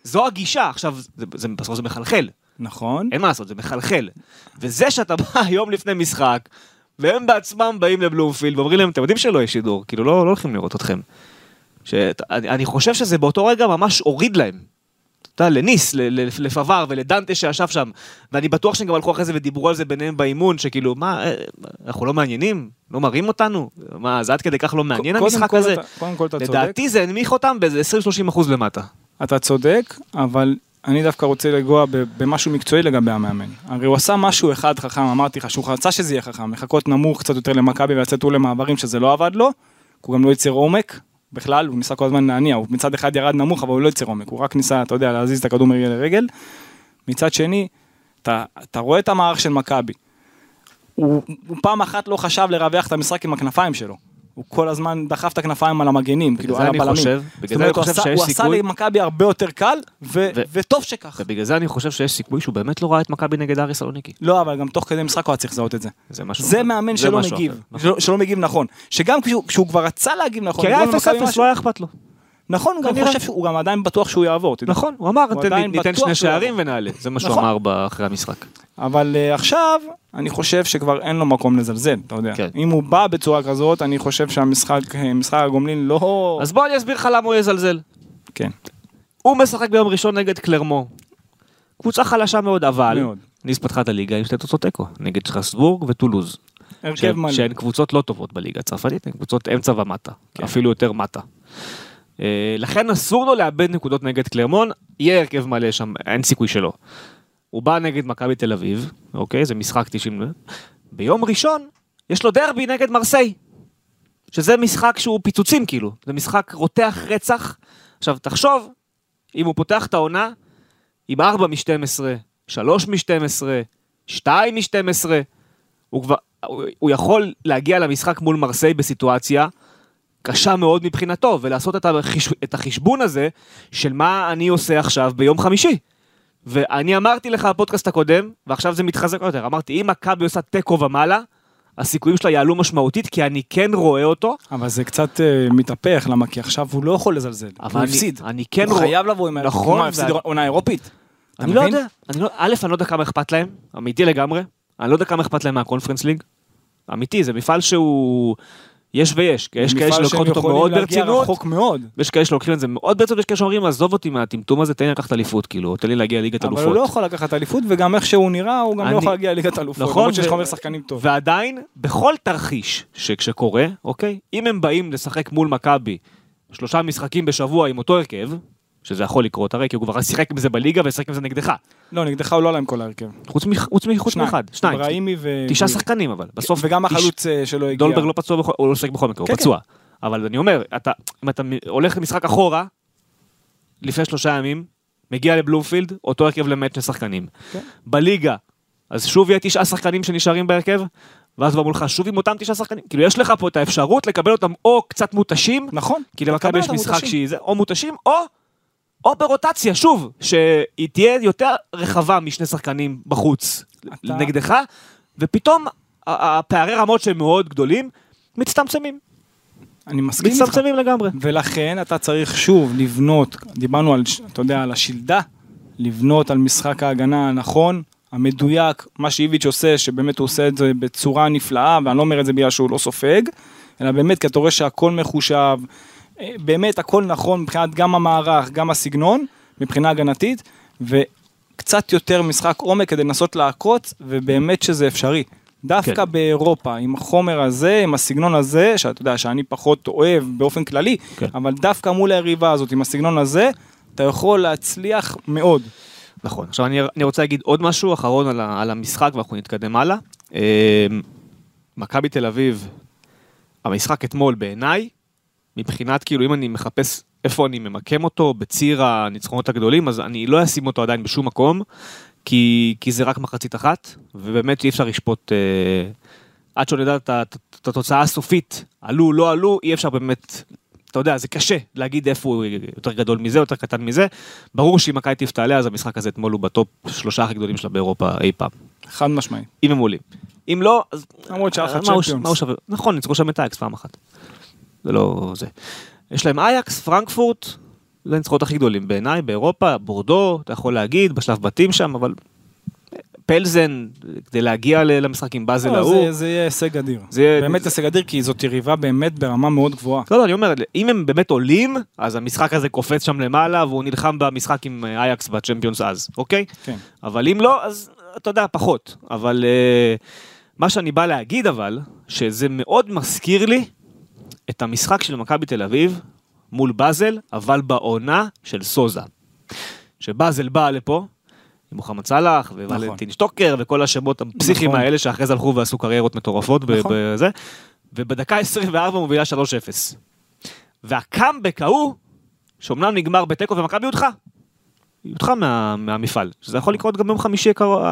זו הגישה. עכשיו, זה, זה, בסוף זה מחלחל. נכון. אין מה לעשות, זה מחלחל. וזה שאתה בא (laughs) יום לפני משחק, והם בעצמם באים לבלומפילד ואומרים להם, אתם יודעים שלא יש שידור, כאילו לא, לא הולכים לראות אתכם. שאת, אני, אני חושב שזה באותו רגע ממש הוריד להם. אתה יודע, לניס, לפבר ולדנטה שישב שם, ואני בטוח שהם גם הלכו אחרי זה ודיברו על זה ביניהם באימון, שכאילו, מה, אה, אנחנו לא מעניינים? לא מראים אותנו? מה, זה עד כדי כך לא מעניין המשחק הזה? קודם כל אתה צודק. לדעתי זה הנמיך אותם באיזה 20-30 אחוז למטה. אתה צודק, אבל אני דווקא רוצה לגוע במשהו מקצועי לגבי המאמן. הרי הוא עשה משהו אחד חכם, אמרתי לך שהוא רצה שזה יהיה חכם, לחכות נמוך קצת יותר למכבי ולצאת הוא למעברים שזה לא עבד לו, הוא גם לא ייצר עומק, בכלל, הוא ניסה כל הזמן להניע, הוא מצד אחד ירד נמוך אבל הוא לא ייצר עומק, הוא רק ניסה, אתה יודע, להזיז את הכדור מרגל לרגל. מצד שני, אתה, אתה רואה את המערך של מכבי. הוא, הוא פעם אחת לא חשב לרווח את המשחק עם הכנפיים שלו. הוא כל הזמן דחף את הכנפיים על המגנים, כאילו זה על אני הבלמים. חושב- בגלל זה אני חושב שיש הוא עשה סיכוי- למכבי הרבה יותר קל, ו- ו- וטוב שכך. ובגלל זה אני חושב שיש סיכוי שהוא באמת לא ראה את מכבי נגד ארי סלוניקי. לא, אבל גם תוך כדי משחק הוא היה צריך לזהות את זה. זה משהו זה. מאמן שלא מגיב, נכון. שלא- מגיב נכון. שגם כשהוא- כבר רצה להגיב נכון, כי היה לגרום 0-0, למכבי משהו- לא היה אכפת לו. נכון, הוא גם. חושב שהוא גם עדיין בטוח שהוא יעבור. תדע. נכון, הוא אמר, הוא "תן- עדיין ניתן שני שערים. ונעלה. זה מה שהוא נכון. אמר אחרי המשחק. אבל uh, עכשיו, אני חושב שכבר אין לו מקום לזלזל, אתה יודע. כן. אם הוא בא בצורה כזאת, אני חושב שהמשחק, אה, משחק הגומלין לא... אז בוא אני אסביר לך למה הוא יזלזל. כן. הוא משחק ביום ראשון נגד קלרמו. קבוצה חלשה מאוד, אבל מאוד. ניס פתחה את הליגה עם שתי תוצאות תיקו, נגד שטרסבורג וטולוז. הרכב מלא. שהן קבוצות לא טובות בליגה הצרפתית, הן קבוצות אמצע ומטה, כן. אפילו יותר מטה. אה, לכן אסור לו לאבד נקודות נגד קלרמון, יהיה הרכב מלא שם, אין סיכוי שלא. הוא בא נגד מכבי תל אביב, אוקיי? זה משחק 90... ביום ראשון יש לו דרבי נגד מרסיי. שזה משחק שהוא פיצוצים כאילו, זה משחק רותח רצח. עכשיו תחשוב, אם הוא פותח את העונה עם 4 מ-12, 3 מ-12, 2 מ-12, הוא כבר, הוא, הוא יכול להגיע למשחק מול מרסיי בסיטואציה קשה מאוד מבחינתו, ולעשות את, החיש, את החשבון הזה של מה אני עושה עכשיו ביום חמישי. ואני אמרתי לך בפודקאסט הקודם, ועכשיו זה מתחזק יותר, אמרתי, אם מכבי עושה תיקו ומעלה, הסיכויים שלה יעלו משמעותית, כי אני כן רואה אותו, אבל זה קצת אה, מתהפך, למה? כי עכשיו הוא לא יכול לזלזל. הוא הפסיד. אני כן הוא רוא- חייב לבוא עם. נכון, הפסיד וה- עונה אירופית. אני לא? יודע, אני לא, א', אני לא יודע כמה אכפת להם, אמיתי לגמרי, אני לא יודע כמה אכפת להם מהקונפרנס ליג, אמיתי, זה מפעל שהוא, יש ויש, יש כאלה שלוקחות אותו מאוד ברצינות, מאוד. ויש כאלה שלוקחים את זה מאוד ברצינות, ויש כאלה שאומרים, עזוב אותי מהטמטום הזה, תן לי לקחת אליפות, כאילו, תן לי להגיע לליגת אבל הוא אלופות. לא יכול לקחת אליפות, וגם איך שהוא נראה, הוא גם אני- לא יכול להגיע לליגת אלופות. נכון, למרות שיש חומר שחקנים טוב. ועדיין, בכל תרחיש שכשקורה, אוקיי, אם הם באים לשחק מול מכבי שלושה משחקים בשבוע עם אותו הרכב, שזה יכול לקרות הרי, כי הוא כבר (laughs) שיחק עם זה בליגה ושיחק עם זה נגדך. לא, נגדך הוא לא עלה עם כל ההרכב. חוץ מ- חוץ מ- חוץ מאחד, שניים. ברהימי ו... תשעה שחקנים אבל, בסוף... וגם החלוץ אה, שלו הגיע. דולברג לא פצוע, הוא לא משחק בכל מקרה, הוא כן, פצוע. אבל אני אומר, אם אתה הולך למשחק אחורה, לפני שלושה ימים, מגיע לבלומפילד, אותו הרכב למעט שני שחקנים. כן. בליגה, אז שוב יהיה תשעה שחקנים שנשארים בהרכב, ואז בא מולך שוב עם אותם תשעה שחקנים. כאילו יש לך פה את האפשרות לקבל אותם או קצת מותשים, נכון. כי למכבי יש משחק. שהיא זה, או מותשים, או, או ברוטציה, שוב, שהיא תהיה יותר רחבה משני שחקנים בחוץ אתה- נגדך, ופתאום הפערי רמות שהם מאוד גדולים, מצטמצמים. אני מסכים איתך. מצטמצמים לגמרי. ולכן אתה צריך שוב לבנות, דיברנו על, אתה יודע, על השלדה, לבנות על משחק ההגנה הנכון, המדויק, מה שאיביץ' עושה, שבאמת הוא עושה את זה בצורה נפלאה, ואני לא אומר את זה בגלל שהוא לא סופג, אלא באמת כי אתה רואה שהכל מחושב, באמת הכל נכון מבחינת גם המערך, גם הסגנון, מבחינה הגנתית, וקצת יותר משחק עומק כדי לנסות לעקוץ, ובאמת שזה אפשרי. דווקא כן. באירופה, עם החומר הזה, עם הסגנון הזה, שאתה יודע שאני פחות אוהב באופן כללי, כן. אבל דווקא מול היריבה הזאת, עם הסגנון הזה, אתה יכול להצליח מאוד. נכון. עכשיו אני, אני רוצה להגיד עוד משהו אחרון על, ה, על המשחק ואנחנו נתקדם הלאה. אה, מכבי תל אביב, המשחק אתמול בעיניי, מבחינת כאילו אם אני מחפש איפה אני ממקם אותו בציר הניצחונות הגדולים, אז אני לא אשים אותו עדיין בשום מקום, כי, כי זה רק מחצית אחת, ובאמת אי אפשר לשפוט, אה, עד את, ה- את התוצאה הסופית, עלו, לא עלו, אי אפשר באמת, אתה יודע, זה קשה להגיד איפה הוא יותר גדול מזה, יותר קטן מזה. ברור שאם מכבי טיף תעלה, אז המשחק הזה אתמול הוא בטופ שלושה הכי גדולים שלה באירופה אי פעם, חד משמעי. אם הם עולים. אם לא, אז למרות שהיה לך צ'מפיונס. נכון, ניצחו שם את אייקס פעם אחת. זה לא זה. יש להם אייקס, פרנקפורט, זה הניצחונות הכי גדולים בעיניי, באירופה, בורדו, אתה יכול להגיד, בשלב בתים שם, אבל פלזן, כדי להגיע למשחק עם באזל לא, ההוא. זה- זה יהיה הישג אדיר. זה יהיה- באמת הישג אדיר, כי זאת יריבה באמת ברמה מאוד גבוהה. לא, לא, אני אומר, אם הם באמת עולים, אז המשחק הזה קופץ שם למעלה, והוא נלחם במשחק עם אה, אייקס והצ'מפיונס אז, אוקיי? כן. אבל אם לא, אז אתה יודע, פחות. אבל uh, מה שאני בא להגיד אבל, שזה מאוד מזכיר לי את המשחק של מכבי תל אביב מול באזל, אבל בעונה של סוזה. שבאזל באה לפה, עם מוחמד סאלח, וולנטין שטוקר, וכל השמות הפסיכיים נכון. האלה שאחרי זה הלכו ועשו קריירות מטורפות נכון. בזה, ובדקה 24 מובילה 3-0. והקאמבק ההוא, שאומנם נגמר בתיקו ומכבי הודחה, היא הודחה מה, מהמפעל, שזה יכול לקרות גם ביום חמישי, יכול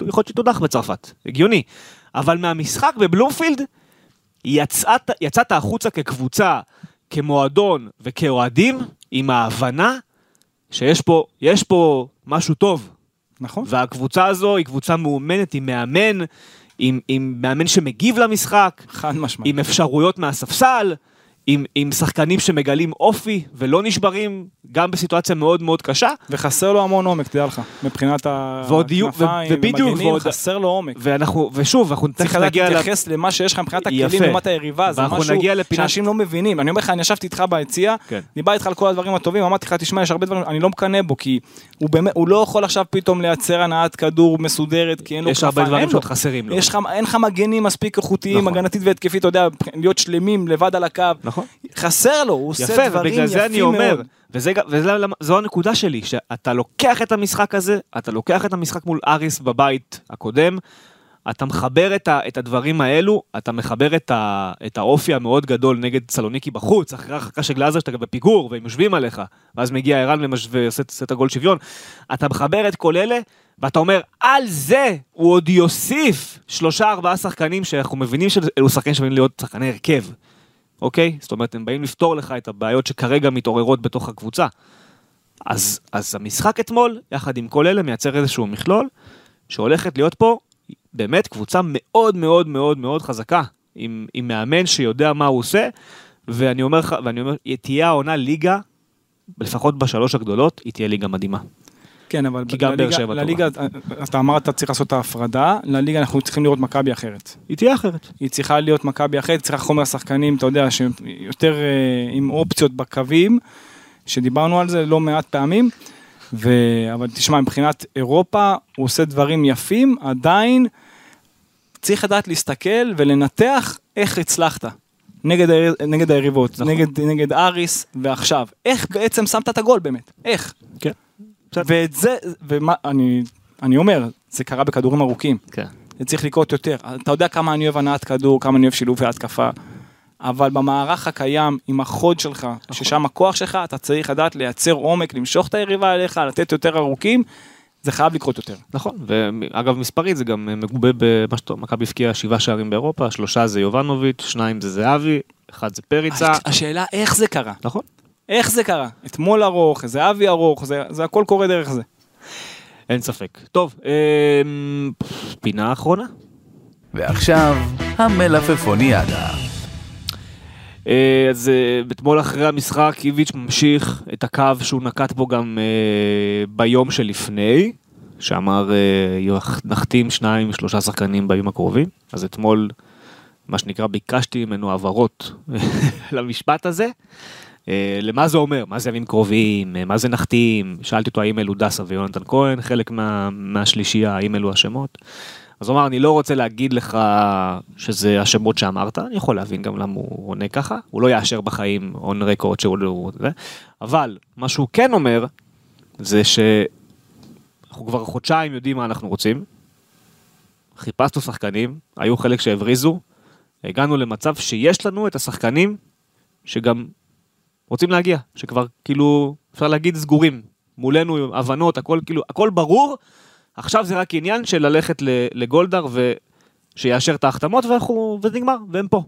להיות שתודח בצרפת, הגיוני. אבל מהמשחק בבלומפילד, יצאת, יצאת החוצה כקבוצה, כמועדון וכאוהדים, עם ההבנה שיש פה, יש פה משהו טוב. נכון? והקבוצה הזו היא קבוצה מאומנת, עם מאמן, עם, עם מאמן שמגיב למשחק, חד משמעית. עם אפשרויות מהספסל, עם, עם שחקנים שמגלים אופי ולא נשברים, גם בסיטואציה מאוד מאוד קשה. וחסר לו המון עומק, תדע לך, מבחינת הכנפיים ובדיוק, ועוד- חסר לו עומק. ואנחנו, ושוב, אנחנו צריך תכף לדעת נגיע ל... להתייחס למה שיש לך מבחינת הכלים. לעומת היריבה, זה משהו לפינת- שאנשים לא מבינים. אני אומר לך, אני ישבתי איתך ביציע, כן. דיברתי איתך על כל הדברים הטובים, אמרתי לך, תשמע, יש הרבה דברים, אני לא מקנא בו, כי הוא באמת, הוא לא יכול עכשיו פתאום לייצר הנעת כדור מסודרת, כי אין לו יש הרבה כנפיים, דברים אין לו. שעוד חסרים לו. אין לך מגנים מספיק איכותיים, נכון. הגנתית והתקפית, אתה יודע, להיות שלמים לבד על הקו. נכון. חסר לו, הוא עושה יפה, דברים ובגלל זה אני יפים אומר, מאוד. וזה, גם- וזה למה- זו הנקודה שלי, שאתה לוקח את המשחק הזה, אתה לוקח את המשחק מול אריס בבית הקודם, אתה מחבר את, ה, את הדברים האלו, אתה מחבר את, ה, את האופי המאוד גדול נגד סלוניקי בחוץ, אחרי הרחקה של גלאזר שאתה בפיגור, והם יושבים עליך, ואז מגיע ערן ומש- ועושה עושה את הגול שוויון. אתה מחבר את כל אלה, ואתה אומר, על זה הוא עוד יוסיף שלושה ארבעה שחקנים שאנחנו מבינים שאלו שחקנים שבאים להיות שחקני הרכב. אוקיי? זאת אומרת, הם באים לפתור לך את הבעיות שכרגע מתעוררות בתוך הקבוצה. אז, אז המשחק אתמול, יחד עם כל אלה, מייצר איזשהו מכלול, שהולכת להיות פה באמת קבוצה מאוד מאוד מאוד מאוד חזקה, עם, עם מאמן שיודע מה הוא עושה, ואני אומר לך, ואני אומר, תהיה העונה ליגה, לפחות בשלוש הגדולות, היא תהיה ליגה מדהימה. כן, אבל כי גם באר שבע טובה. לליגה, אז אתה אמרת צריך לעשות את ההפרדה, לליגה אנחנו צריכים לראות מכבי אחרת. היא תהיה אחרת. היא צריכה להיות מכבי אחרת, צריכה חומר שחקנים, אתה יודע, שיותר אה, עם אופציות בקווים, שדיברנו על זה לא מעט פעמים. ו... אבל תשמע, מבחינת אירופה, הוא עושה דברים יפים, עדיין צריך לדעת להסתכל ולנתח איך הצלחת. נגד, היר... נגד היריבות, נכון. נגד, נגד אריס ועכשיו. איך בעצם שמת את הגול באמת? איך? כן. ואת זה, ומה, אני, אני אומר, זה קרה בכדורים ארוכים. כן. זה צריך לקרות יותר. אתה יודע כמה אני אוהב הנעת כדור, כמה אני אוהב שילובי התקפה. אבל במערך הקיים, עם החוד שלך, ששם הכוח שלך, אתה צריך לדעת לייצר עומק, למשוך את היריבה אליך, לתת יותר ארוכים, זה חייב לקרות יותר. נכון, ואגב מספרית זה גם מגובה במה שאתה, מכבי הבקיעה שבעה שערים באירופה, שלושה זה יובנוביץ', שניים זה זהבי, אחד זה פריצה. השאלה איך זה קרה. נכון. איך זה קרה? אתמול ארוך, זהבי ארוך, זה, זה הכל קורה דרך זה. אין ספק. טוב, אמ, פינה אחרונה. ועכשיו, המלפפוניאדה. אה, אז אה, אתמול אחרי המשחק איביץ' ממשיך את הקו שהוא נקט בו גם אה, ביום שלפני, שאמר אה, נחתים שניים שלושה שחקנים בימים הקרובים, אז אתמול מה שנקרא ביקשתי ממנו הבהרות (laughs) למשפט הזה. אה, למה זה אומר, מה זה ימים קרובים, אה, מה זה נחתים, שאלתי אותו האם אלו דסה ויונתן כהן, חלק מה, מהשלישייה, האם אלו השמות. אז הוא אמר, אני לא רוצה להגיד לך שזה השמות שאמרת, אני יכול להבין גם למה הוא עונה ככה, הוא לא יאשר בחיים און רקורד שהוא לא... אבל מה שהוא כן אומר, זה שאנחנו כבר חודשיים יודעים מה אנחנו רוצים, חיפשנו שחקנים, היו חלק שהבריזו, הגענו למצב שיש לנו את השחקנים שגם רוצים להגיע, שכבר כאילו, אפשר להגיד סגורים, מולנו הבנות, הכל כאילו, הכל ברור, עכשיו זה רק עניין של ללכת לגולדהר ושיאשר את ההחתמות ואנחנו, וזה נגמר, והם פה.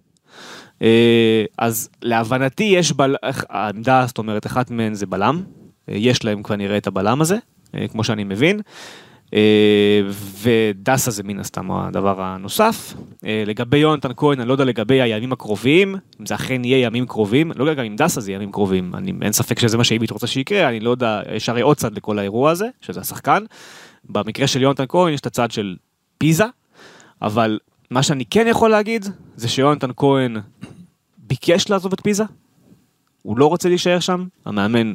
אה, אז להבנתי יש בל... העמדה, זאת אומרת, אחת מהן זה בלם, אה, יש להם כנראה את הבלם הזה, אה, כמו שאני מבין. אה, ודסה זה מן הסתם הדבר הנוסף. אה, לגבי יונתן כהן, אני לא יודע לגבי הימים הקרובים, אם זה אכן יהיה ימים קרובים, לא יודע גם אם דסה זה ימים קרובים, אני, אין ספק שזה מה שאיביץ' רוצה שיקרה, אני לא יודע, יש הרי עוד צד לכל האירוע הזה, שזה השחקן. במקרה של יונתן כהן יש את הצד של פיזה, אבל מה שאני כן יכול להגיד, זה שיונתן כהן ביקש לעזוב את פיזה, הוא לא רוצה להישאר שם, המאמן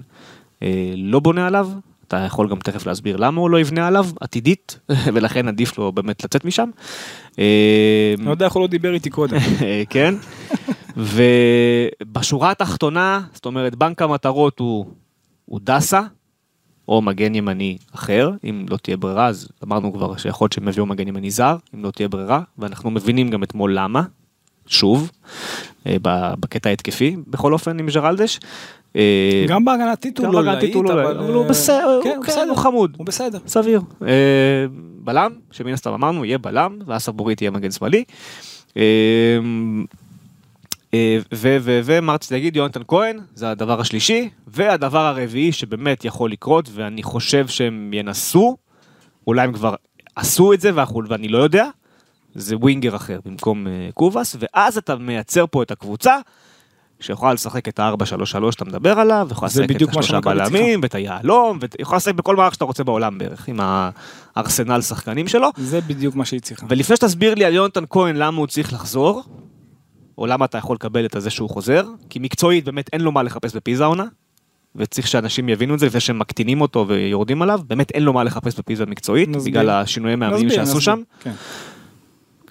אה, לא בונה עליו, אתה יכול גם תכף להסביר למה הוא לא יבנה עליו, עתידית, (laughs) ולכן עדיף לו באמת לצאת משם. אה, לא יודע איך הוא לא דיבר איתי קודם. (laughs) כן, ובשורה התחתונה, זאת אומרת, בנק המטרות הוא, הוא דסה, או מגן ימני אחר, אם לא תהיה ברירה, אז אמרנו כבר שיכול להיות שהם יביאו מגן ימני זר, אם לא תהיה ברירה, ואנחנו מבינים גם אתמול למה, שוב, אה, בקטע ההתקפי, בכל אופן עם ג'רלדש. אה, גם הוא גם לא להיט, הוא לא אבל... להיט, אבל הוא בסדר, הוא הוא כן, בסדר. הוא חמוד. הוא בסדר. סביר. אה, בלם, שמן הסתם אמרנו, יהיה בלם, ואז סבורית יהיה מגן שמאלי. אה, אה, ו- ו- ומה רציתי להגיד, יונתן כהן, זה הדבר השלישי, והדבר הרביעי שבאמת יכול לקרות, ואני חושב שהם ינסו, אולי הם כבר עשו את זה ואני לא יודע, זה ווינגר אחר במקום אה, קובאס, ואז אתה מייצר פה את הקבוצה, שיכולה לשחק את ה-4-3-3 שאתה מדבר עליו, ויכולה זה לשחק את השלושה. בלמים, ואת היהלום, ויכולה לשחק בכל מערך שאתה רוצה בעולם בערך, עם הארסנל שחקנים שלו. זה בדיוק מה שהיא צריכה. ולפני שתסביר לי על יונתן כהן למה הוא צריך לחזור, או למה אתה יכול לקבל את זה שהוא חוזר, כי מקצועית באמת אין לו מה לחפש בפיזה עונה, וצריך שאנשים יבינו את זה לפני שהם מקטינים אותו ויורדים עליו, באמת אין לו מה לחפש בפיזה מקצועית, נסביר. בגלל השינויי מאמנים שעשו נסביר. שם. כן.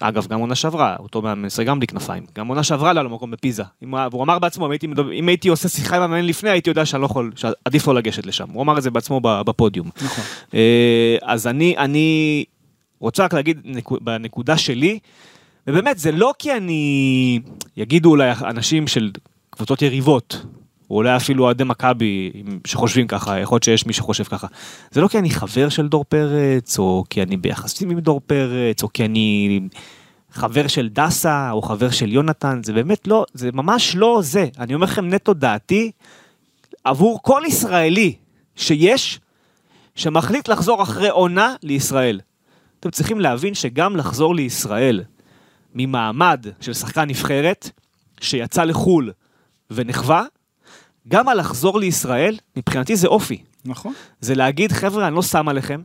אגב, גם עונה שעברה, אותו מאמן משחק גם בלי כנפיים. גם עונה שעברה היה לו מקום בפיזה. אם הוא- והוא אמר בעצמו, אם הייתי, אם הייתי עושה שיחה עם המאמן לפני, הייתי יודע שאני לא יכול, שעדיף לא לגשת לשם. הוא אמר את זה בעצמו בפודיום. נכון. אה, אז אני, אני רוצה רק להגיד נקו- בנקודה שלי, ובאמת זה לא כי אני, יגידו אולי אנשים של קבוצות יריבות, או אולי אפילו אוהדי מכבי שחושבים ככה, יכול להיות שיש מי שחושב ככה. זה לא כי אני חבר של דור פרץ, או כי אני ביחסים עם דור פרץ, או כי אני חבר של דסה, או חבר של יונתן, זה באמת לא, זה ממש לא זה. אני אומר לכם נטו דעתי, עבור כל ישראלי שיש, שמחליט לחזור אחרי עונה לישראל. אתם צריכים להבין שגם לחזור לישראל ממעמד של שחקן נבחרת שיצא לחו"ל ונחווה, גם על לחזור לישראל, מבחינתי זה אופי. נכון. זה להגיד, חבר'ה, אני לא שם עליכם,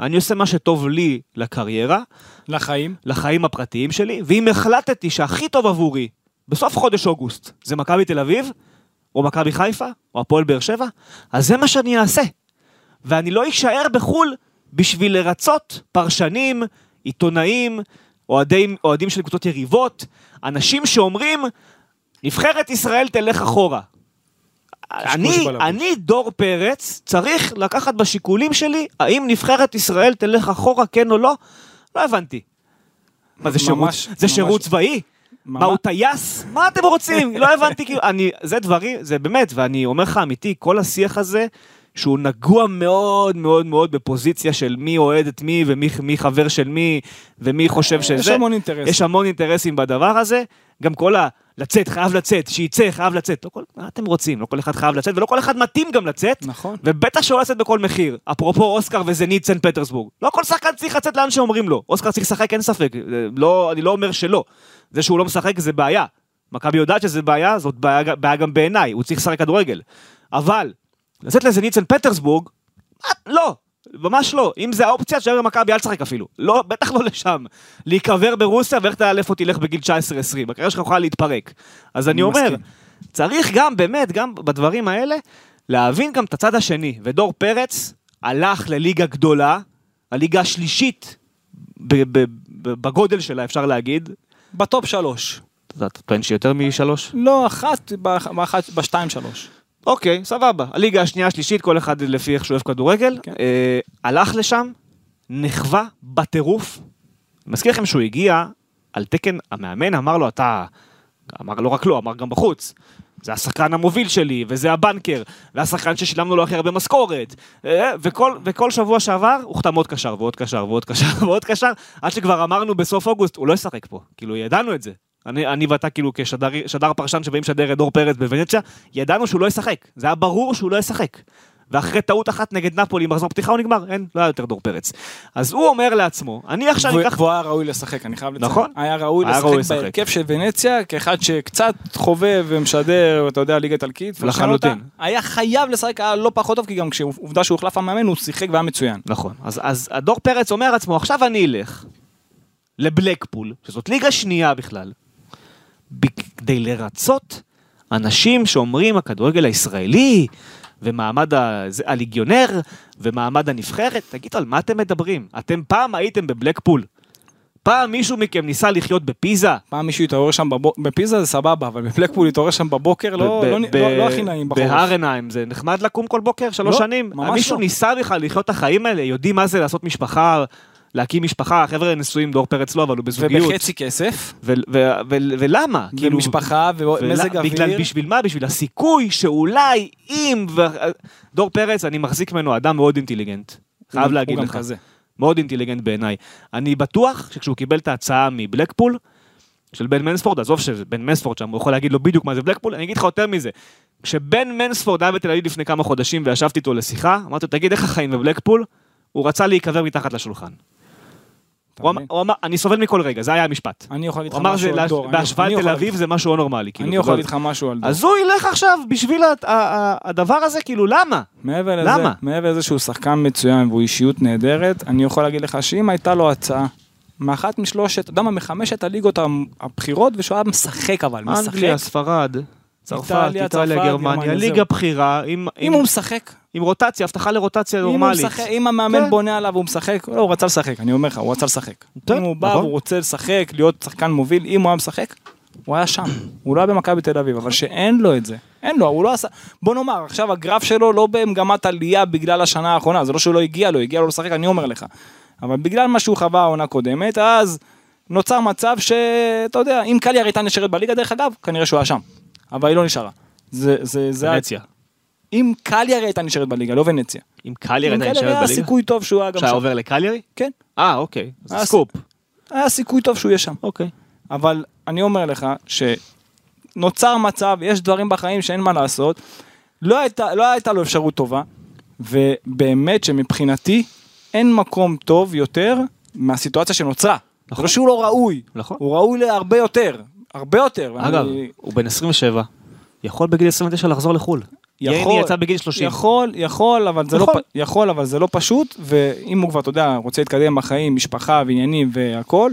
אני עושה מה שטוב לי לקריירה, לחיים. לחיים הפרטיים שלי, ואם החלטתי שהכי טוב עבורי בסוף חודש אוגוסט זה מכבי תל אביב, או מכבי חיפה, או הפועל באר שבע, אז זה מה שאני אעשה. ואני לא אשאר בחו"ל בשביל לרצות פרשנים, עיתונאים, אוהדים, אוהדים של קבוצות יריבות, אנשים שאומרים, נבחרת ישראל תלך אחורה. אני. אני, דור פרץ, צריך לקחת בשיקולים שלי, האם נבחרת ישראל תלך אחורה, כן או לא? לא הבנתי. מה זה שירות, ממש- זה ממש- שירות צבאי? מה ממש- הוא טייס? מה אתם רוצים? לא הבנתי, כאילו, אני, זה דברים, זה באמת, ואני אומר לך אמיתי, כל השיח הזה, שהוא נגוע מאוד מאוד מאוד בפוזיציה של מי אוהד את מי ומי מי חבר של מי ומי חושב שזה. יש המון אינטרסים. יש המון אינטרסים בדבר הזה, גם כל ה... לצאת, חייב לצאת, שיצא, חייב לצאת. לא כל... מה אתם רוצים? לא כל אחד חייב לצאת, ולא כל אחד מתאים גם לצאת. נכון. ובטח שלא לצאת בכל מחיר. אפרופו אוסקר וזנית סנט פטרסבורג. לא כל שחקן צריך לצאת לאן שאומרים לו. אוסקר צריך לשחק, אין ספק. זה לא, אני לא אומר שלא. זה שהוא לא משחק זה בעיה. מכבי יודעת שזה בעיה, זאת בעיה, בעיה גם בעיניי. הוא צריך לשחק כדורגל. אבל, לצאת לזנית סנט פטרסבורג, מה? לא. ממש לא. אם זה האופציה, תשאר במכבי, אל תשחק אפילו. לא, בטח לא לשם. להיקבר ברוסיה, ואיך תאלף אותי לך בגיל 19-20. הקריירה שלך יכולה להתפרק. אז אני אני אומר, מסכים. צריך גם, באמת, גם בדברים האלה, להבין גם את הצד השני. ודור פרץ הלך לליגה גדולה, הליגה השלישית בגודל שלה, אפשר להגיד. בטופ שלוש. אתה טוען שיותר משלוש? לא, אחת, בשתיים שלוש. אוקיי, סבבה. הליגה השנייה, השלישית, כל אחד לפי איך שהוא אוהב כדורגל. כן. אה, הלך לשם, נחווה בטירוף. מזכיר לכם שהוא הגיע על תקן, המאמן אמר לו, אתה... אמר לא רק לו, אמר גם בחוץ. זה השחקן המוביל שלי, וזה הבנקר, והשחקן ששילמנו לו הכי הרבה משכורת. אה, וכל, וכל שבוע שעבר, הוא חתם עוד קשר, ועוד קשר, ועוד קשר, (laughs) ועוד קשר, עד שכבר אמרנו בסוף אוגוסט, הוא לא ישחק פה. כאילו, ידענו את זה. אני, אני ואתה כאילו כשדר שדר פרשן שבאים לשדר את דור פרץ בוונציה, ידענו שהוא לא ישחק. זה היה ברור שהוא לא ישחק. ואחרי טעות אחת נגד נפולי, מחזור פתיחה הוא נגמר, אין, לא היה יותר דור פרץ. אז הוא אומר לעצמו, אני עכשיו אקח... והוא היה ראוי לשחק, אני חייב לציין. נכון. היה ראוי היה לשחק. בהרכב של ונציה, כאחד שקצת חובב ומשדר, אתה יודע, ליגה איטלקית. לחלוטין. היה חייב לשחק, היה לא פחות טוב, כי גם כשעובדה שהוא הוחלף המאמן, הוא שיחק והיה מצוין. נכון. אז, אז הדור פרץ אומר לעצמו, עכשיו אני אלך לבלקפול, שזאת ליגה שנייה בכלל, כדי לרצות אנשים שאומרים הכדורגל הישראלי, ומעמד ה- הליגיונר, ומעמד הנבחרת, תגידו, על מה אתם מדברים? אתם פעם הייתם בבלקפול. פעם מישהו מכם ניסה לחיות בפיזה? פעם מישהו התעורר שם בבוקר, בפיזה זה סבבה, אבל בפלקפול התעורר שם בבוקר, לא ב- לא- ב- לא- לא הכי נעים בחורף. בהר עיניים זה נחמד לקום כל בוקר, שלוש לא, שנים? ממש מישהו לא. ניסה בכלל לחיות את החיים האלה? יודעים מה זה לעשות משפחה, להקים משפחה? חבר'ה נשואים, דור פרץ לא, אבל הוא בזוגיות. ובחצי כסף, ו- ו- ו- ולמה? כאילו, ומשפחה, ומזג ולה- בגלל, אוויר. בשביל מה? בשביל הסיכוי שאולי אם... דור פרץ, אני מחזיק ממנו אדם מאוד אינטליגנט. חייב להגיד הוא גם לך. כזה. מאוד אינטליגנט בעיניי. אני בטוח שכשהוא קיבל את ההצעה מבלקפול, של בן מנספורד, עזוב שבן מנספורד שם, הוא יכול להגיד לו בדיוק מה זה בלקפול, אני אגיד לך יותר מזה. כשבן מנספורד היה בתל אביב לפני כמה חודשים וישבתי איתו לשיחה, אמרתי לו, תגיד איך החיים בבלקפול? הוא רצה להיקבר מתחת לשולחן. הוא אמר-? הוא אמר, אני סובל מכל רגע, זה היה המשפט. אני יכול להגיד הוא לך אמר משהו על דור. אני- בהשוואה אני לתל אביב זה משהו לא נורמלי. כאילו, אני יכול. להגיד לך משהו על דור. אז הוא ילך עכשיו בשביל הדבר הזה, כאילו, למה? מעבר לזה, למה? מעבר לזה שהוא שחקן מצוין והוא אישיות נהדרת, אני יכול להגיד לך שאם הייתה לו הצעה מאחת משלושת, אתה יודע מה, מחמשת הליגות הבכירות, ושהוא היה משחק אבל, משחק. אנגליה, ספרד, צרפת, איטליה, איטליה, צרפת, גרמניה, ליגה זהו. בכירה, עם- אם עם- הוא משחק, עם רוטציה, הבטחה לרוטציה אם הוא נורמלית. משחק, אם המאמן כן. בונה עליו והוא משחק, לא, הוא רצה לשחק, אני אומר לך, הוא רצה לשחק. טוב, אם הוא בא נכון. והוא רוצה לשחק, להיות שחקן מוביל, אם הוא היה משחק, הוא היה שם. הוא לא היה במכבי תל אביב, אבל שאין לו את זה. אין לו, הוא לא עשה... בוא נאמר, עכשיו הגרף שלו לא במגמת עלייה בגלל השנה האחרונה, זה לא שהוא לא הגיע לו, הגיע לו לשחק, אני אומר לך. אבל בגלל מה שהוא חווה העונה קודמת, אז נוצר מצב שאתה יודע, אם קליאר הייתה נשארת בליגה, דרך אגב, כנראה שהוא היה שם. אבל היא לא נשארה. זה, זה, זה... ונציה. אם קליאר הייתה נשארת בליגה, לא ונציה. אם הייתה קליאר נשארת היה בליגה? סיכוי טוב שהוא היה גם שהיה שם. עובר לקליירי? כן, אה, אוקיי. זה היה סקופ. היה סיכוי טוב שהוא יהיה שם. אוקיי. אבל אני אומר לך שנוצר מצב, יש דברים בחיים שאין מה לעשות, לא הייתה, לא הייתה לו אפשרות טובה, ובאמת שמבחינתי אין מקום טוב יותר מהסיטואציה שנוצרה. נכון. זה לא שהוא לא ראוי, נכון. הוא ראוי להרבה יותר, הרבה יותר. אגב, ואני- הוא בן 27, יכול בגיל 29 לחזור לחו"ל. ייני יצא בגיל 30. יכול, יכול, אבל זה יכול. לא, פ- יכול, אבל זה לא פשוט, ואם הוא כבר, אתה יודע, רוצה להתקדם בחיים, משפחה ועניינים והכל,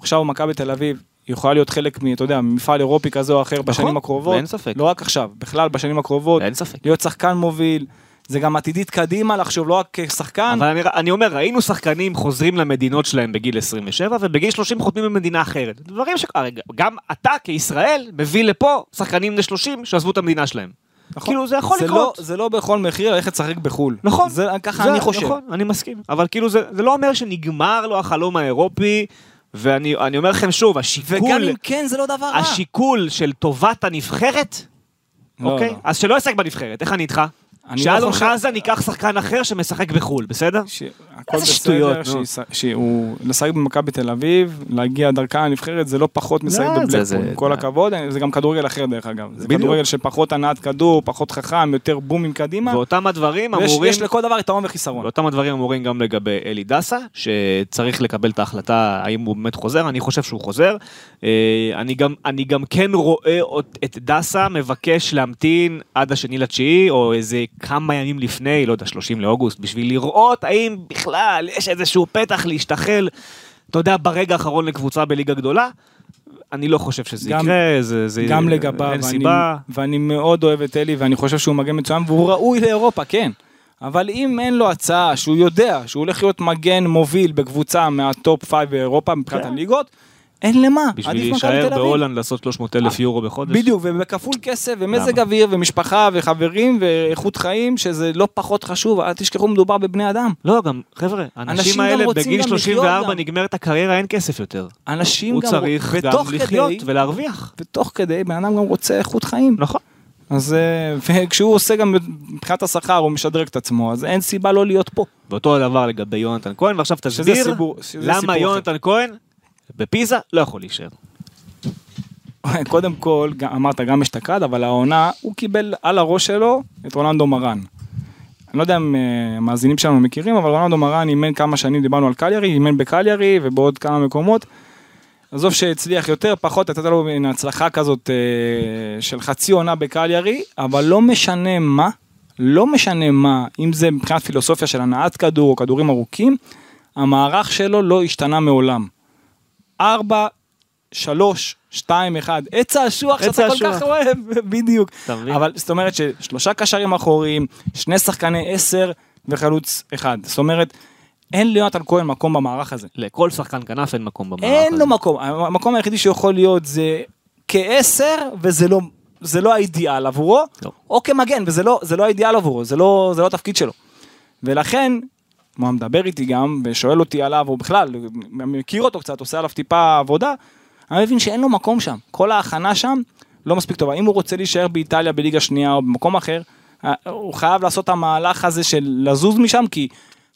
עכשיו מכבי תל אביב, יכולה להיות חלק, מ- אתה יודע, ממפעל אירופי כזה או אחר בשנים הקרובות. ואין ספק. לא רק עכשיו, בכלל בשנים הקרובות. אין ספק. להיות שחקן מוביל, זה גם עתידית קדימה לחשוב, לא רק כשחקן. אבל אני, אני אומר, ראינו שחקנים חוזרים למדינות שלהם בגיל 27, ובגיל 30 חותמים במדינה אחרת. דברים ש... הרי גם אתה כישראל מביא לפה שחקנים בני 30 שעזבו את המדינה שלהם. נכון. כאילו זה יכול זה לקרות. לא, זה לא בכל מחיר ללכת לשחק בחו"ל. נכון. זה, ככה זה- אני חושב. נכון, אני מסכים. אבל כאילו זה, זה לא אומר שנגמר לו החלום האירופי, ואני אני אומר לכם שוב, השיקול, וגם אם כן, זה לא דבר רע. השיקול של טובת הנבחרת, לא, אוקיי? לא. אז שלא ישחק בנבחרת, איך אני איתך? לא שאלון חזן ייקח שחקן אחר שמשחק בחו"ל, בסדר? איזה בסדר, שטויות, נו. שיש- שהוא לשחק במכבי תל אביב, להגיע דרכה לנבחרת, זה לא פחות משחק לא, עם כל הכבוד, זה גם כדורגל אחר דרך אגב, זה. כדורגל שפחות הנעת כדור, פחות חכם, יותר בומים קדימה, ואותם הדברים ויש אמורים... יש לכל דבר יתרון וחיסרון. ואותם הדברים אמורים גם לגבי אלי דסה, שצריך לקבל את ההחלטה האם הוא באמת חוזר, אני חושב שהוא חוזר. אה, אני גם, אני גם כן רואה את דסה מבקש להמתין עד השני לתשיעי, או איזה כמה ימים לפני, לא יודע, 30 לאוגוסט, בשביל לראות האם בכלל יש איזשהו פתח להשתחל, אתה יודע, ברגע האחרון לקבוצה בליגה גדולה. אני לא חושב שזה גם- יקרה, זה, זה, גם לגביו, אין ואני- סיבה. ואני מאוד אוהב את אלי, ואני חושב שהוא מגן מצוין, והוא ראוי לאירופה, כן. אבל אם אין לו הצעה, שהוא יודע שהוא הולך להיות מגן מוביל בקבוצה מהטופ 5 באירופה מבחינת כן. הליגות, אין למה. בשביל להישאר. בהולנד לעשות 300 אלף יורו בחודש. בדיוק, ובכפול כסף, ומזג? אוויר, ומשפחה, וחברים, ואיכות חיים, שזה לא פחות חשוב, אל תשכחו, מדובר בבני אדם. לא, גם, חבר'ה, האנשים האלה בגיל גם לחיות 34 גם. נגמרת הקריירה, אין כסף יותר. אנשים הוא גם, צריך גם לחיות ולהרוויח. ותוך כדי, בן אדם גם רוצה איכות חיים. נכון. אז אה, (laughs) וכשהוא עושה גם מבחינת השכר, הוא משדרג את עצמו, אז אין סיבה לא להיות פה. ואותו הדבר לגבי יונתן כהן, ועכשיו תסביר למה. יונתן כהן בפיזה לא יכול להישאר. קודם כל, אמרת גם אשתקד, אבל העונה, הוא קיבל על הראש שלו את רולנדו מרן. אני לא יודע אם אה, המאזינים שלנו מכירים, אבל רולנדו מרן אימן כמה שנים, דיברנו על קליירי, אימן בקליירי ובעוד כמה מקומות. עזוב שהצליח יותר, פחות, הייתה לו מין הצלחה כזאת אה, של חצי עונה בקליירי, אבל לא משנה מה, לא משנה מה, אם זה מבחינת פילוסופיה של הנעת כדור או כדורים ארוכים, המערך שלו לא השתנה מעולם. ארבע, שלוש, שתיים, אחד, עץ האשוח שאתה כל. כך אוהב, (laughs) בדיוק. אבל זאת אומרת ששלושה קשרים אחוריים, שני שחקני עשר וחלוץ אחד. זאת אומרת, אין ליונתן כהן מקום במערך הזה. לכל שחקן כנף אין מקום במערך אין הזה. לו מקום, המקום היחידי שיכול להיות זה כעשר, וזה לא, זה לא האידיאל עבורו, לא. או כמגן, וזה לא, זה לא האידיאל עבורו, זה לא, זה לא התפקיד שלו. ולכן, הוא מדבר איתי גם, ושואל אותי עליו, או בכלל, מכיר אותו קצת, עושה עליו טיפה עבודה, אני מבין שאין לו מקום שם. כל ההכנה שם לא מספיק טובה. אם הוא רוצה להישאר באיטליה בליגה שנייה או במקום אחר, אה, הוא חייב לעשות את המהלך הזה של לזוז משם, כי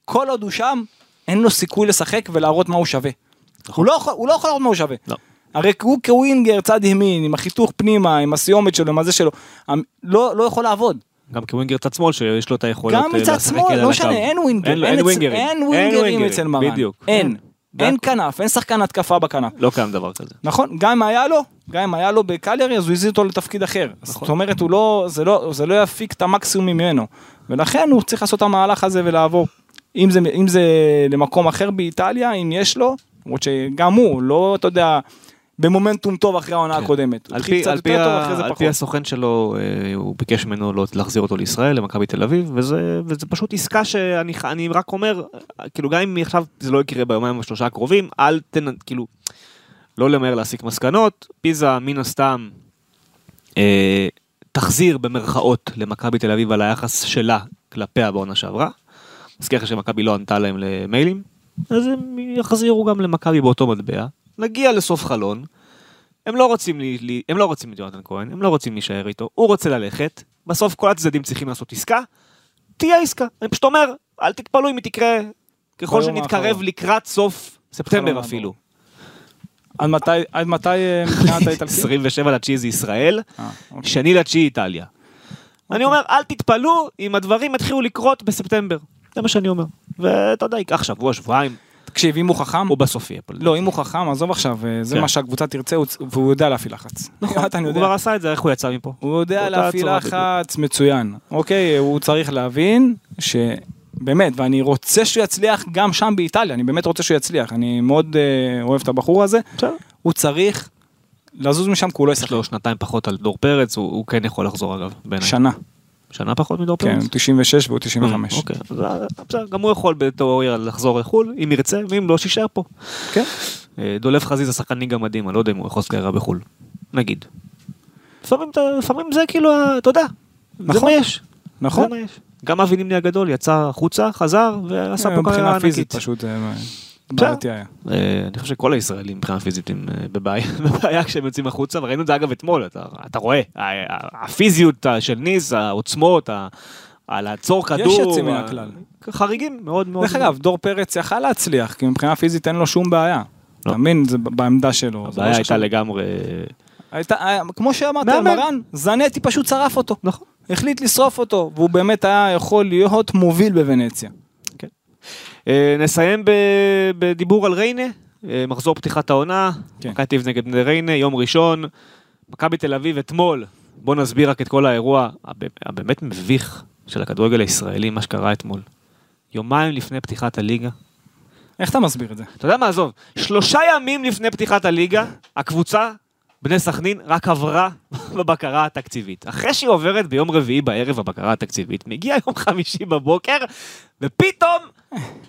כל עוד הוא שם, אין לו סיכוי לשחק ולהראות מה הוא שווה. הוא לא יכול- הוא לא יכול להראות מה הוא שווה. לא. הרי הוא כווינגר צד ימין, עם החיתוך פנימה, עם הסיומת שלו, עם הזה שלו, המ- לא לא יכול לעבוד. גם כווינגר צד שמאל שיש לו את היכולת גם אה, מצד לשחק שמאל, לא. משנה, אין ווינגר, אין ווינגרים. אין ווינגרים אצל מרן. בדיוק. אין. (laughs) אין כנף, אין שחקן התקפה בכנף. לא קיים דבר כזה. נכון, גם אם היה לו, גם אם היה לו בקליירי, אז הוא הזיז אותו לתפקיד אחר. נכון. זאת אומרת, הוא לא, זה לא, זה לא יפיק את המקסימום ממנו. ולכן הוא צריך לעשות את המהלך הזה ולעבור. אם זה למקום אחר באיטליה, אם יש לו, למרות שגם הוא, לא, אתה יודע, במומנטום טוב אחרי העונה כן. הקודמת. על פי, על, פי ה, על פחות. פי הסוכן שלו, אה, הוא ביקש ממנו לא- להחזיר אותו לישראל, למכבי תל אביב, וזה, וזה פשוט עסקה שאני אני רק אומר, כאילו גם אם עכשיו זה לא יקרה ביומיים או שלושה הקרובים, אל תנ... כאילו, לא למהר להסיק מסקנות, פיזה מן הסתם אה, תחזיר במרכאות למכבי תל אביב על היחס שלה כלפיה בעונה שעברה. מזכיר לך שמכבי לא ענתה להם למיילים, אז הם יחזירו גם למכבי באותו מטבע. נגיע לסוף חלון, הם לא רוצים לי, לי, הם לא רוצים את יונתן כהן, הם לא רוצים להישאר איתו, הוא רוצה ללכת, בסוף כל הצדדים צריכים לעשות עסקה, תהיה עסקה. אני פשוט אומר, אל תתפלאו אם היא תקרה ככל שנתקרב האחרון. לקראת סוף ספטמבר חלון אפילו. עד מתי, עד מתי אה, מבחינת האיטלקים? 27 לתשיעי זה ישראל, אה, אוקיי. שני לתשיעי איטליה. אני אומר, אל תתפלאו אם הדברים יתחילו לקרות בספטמבר. זה מה שאני אומר. ואתה יודע, ייקח שבוע, שבועיים, תקשיב, אם הוא חכם, הוא בסוף יהיה פה. לא, אם הוא חכם, עזוב עכשיו, אה, זה כן. מה שהקבוצה תרצה, הוא- והוא יודע להפעיל לחץ. נכון, (laughs) הוא. כבר עשה את זה, איך הוא יצא מפה? הוא יודע להפעיל לחץ מצוין. אוקיי, הוא צריך להבין שבאמת, ואני רוצה שהוא יצליח גם שם באיטליה, אני באמת רוצה שהוא יצליח, אני מאוד אה, אוהב את הבחור הזה. בסדר. הוא צריך לזוז משם כי הוא לא יש. לו שנתיים פחות על דור פרץ, הוא, הוא כן יכול לחזור אגב, בעיניי. שנה, שנה פחות מדור כן, פרץ? הוא 96 והוא 95. אוקיי, אז, אה, בסדר, גם הוא יכול בתיאוריה לחזור לחו"ל, אם ירצה, ואם לא, שישאר פה. כן. אה, דולב חזיז זה שחקן ליגה מדהים, אני לא יודע אם הוא יכול לעשות קריירה בחו"ל. נגיד. לפעמים, זה כאילו, אתה יודע, זה נכון. מה יש. נכון. גם אבי נימני הגדול יצא החוצה, חזר, ועשה פה קריירה מבחינה פיזית ענקית. פשוט אה. אה, אני חושב שכל הישראלים מבחינה פיזית הם אה, בבעיה, (laughs) כשהם יוצאים החוצה, וראינו את זה אגב אתמול, אתה, רואה, הפיזיות של ניס, העוצמות, על לעצור כדור, יוצאים מן הכלל. חריגים מאוד מאוד. דרך אגב, דור פרץ יכל להצליח, כי מבחינה פיזית אין לו שום בעיה. לא. אתה מבין? זה בעמדה שלו. לא הבעיה הייתה. לגמרי, כמו שאמרת. מרן, זנטי פשוט שרף אותו. נכון. החליט לשרוף אותו, והוא באמת היה יכול להיות מוביל בוונציה. אה, נסיים בדיבור על ריינה, אה, מחזור פתיחת העונה, כן. מכבי תל אביב נגד ריינה, יום ראשון, מכבי תל אביב אתמול, בוא נסביר רק את כל האירוע הבא- הבאמת מביך של הכדורגל הישראלי, מה שקרה אתמול. יומיים לפני פתיחת הליגה, איך אתה מסביר את זה? אתה יודע מה, עזוב, שלושה ימים לפני פתיחת הליגה, הקבוצה, בני סכנין, רק עברה (laughs) בבקרה התקציבית. אחרי שהיא עוברת ביום רביעי בערב בבקרה התקציבית, מגיע יום חמישי בבוקר, ופתאום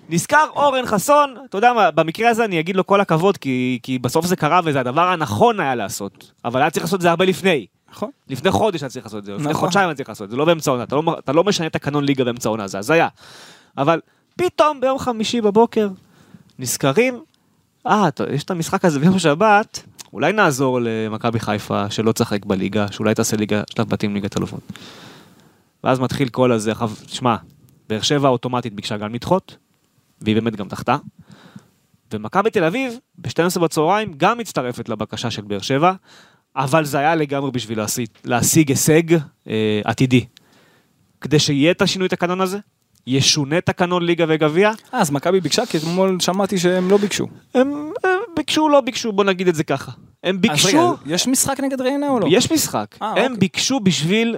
נזכר אורן חסון, אתה יודע מה, במקרה הזה אני אגיד לו כל הכבוד, כי, כי בסוף זה קרה וזה הדבר הנכון היה לעשות, אבל היה צריך לעשות את זה הרבה לפני. נכון. לפני חודש היה צריך לעשות את זה, לפני נכון. חודשיים היה צריך לעשות את זה, לא באמצע העונה, אתה לא, אתה לא משנה את תקנון ליגה באמצע העונה, זה הזיה. אבל פתאום ביום חמישי בבוקר נזכרים, אה, יש את המשחק הזה ביום שבת, אולי נעזור למכבי חיפה שלא תשחק בליגה, שאולי תעשה ליגה, שלב בתים ליגת אלופות. ואז מתחיל כל הזה, שמע, באר שבע אוטומטית ביקשה גם לדחות, והיא באמת גם דחתה. ומכבי תל אביב, ב-12 בצהריים, גם מצטרפת לבקשה של באר שבע, אבל זה היה לגמרי בשביל להשיג, להשיג הישג אה, עתידי. כדי שיהיה את השינוי תקנון הזה, ישונה תקנון ליגה וגביע, אה, אז מכבי ביקשה, כי אתמול שמעתי שהם לא ביקשו. הם, הם ביקשו, לא ביקשו, בוא נגיד את זה ככה. הם אז ביקשו, רגע, יש משחק נגד ריינה או לא? יש משחק. אה, הם אוקיי. ביקשו בשביל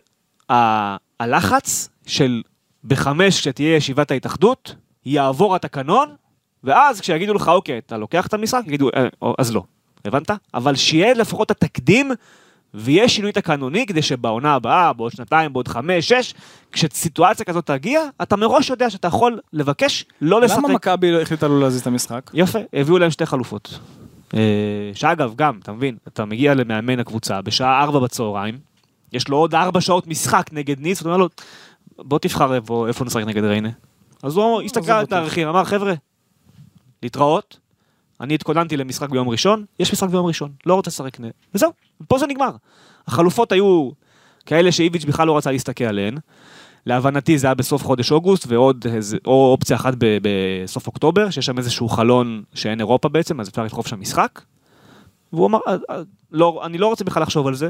ה- הלחץ של בחמש, כשתהיה ישיבת ההתאחדות, יעבור התקנון, ואז כשיגידו לך, אוקיי, אתה לוקח את המשחק, יגידו, "אה, אז לא. הבנת? אבל שיהיה לפחות התקדים, ויהיה שינוי תקנוני, כדי שבעונה הבאה, בעוד שנתיים, בעוד חמש, שש, כשסיטואציה כזאת תגיע, אתה מראש יודע שאתה יכול לבקש לא לשחק. למה מכבי לא החליטה לא להזיז את המשחק? יפה, הביאו להם שתי חלופות. אה, שאגב, גם, אתה מבין, אתה מגיע למאמן הקבוצה בשעה 4 בצהריים, יש לו עוד 4 שעות משחק נגד ניס, אתה אומר לו, בוא תבחר איפה, איפה נשחק נגד ריינה. אז הוא הסתכל על אותו. התאריכים, אמר, חבר'ה, להתראות, אני התכוננתי למשחק ביום ראשון, יש משחק ביום ראשון, לא רוצה לשחק, נ- וזהו, פה זה נגמר. החלופות היו כאלה שאיביץ' בכלל לא רצה להסתכל עליהן. להבנתי זה היה בסוף חודש אוגוסט ועוד איזה, או אופציה אחת ב, בסוף אוקטובר, שיש שם איזשהו חלון שאין אירופה בעצם, אז אפשר לדחוף שם משחק. והוא אמר, "אה, אה, לא, אני לא רוצה בכלל לחשוב על זה,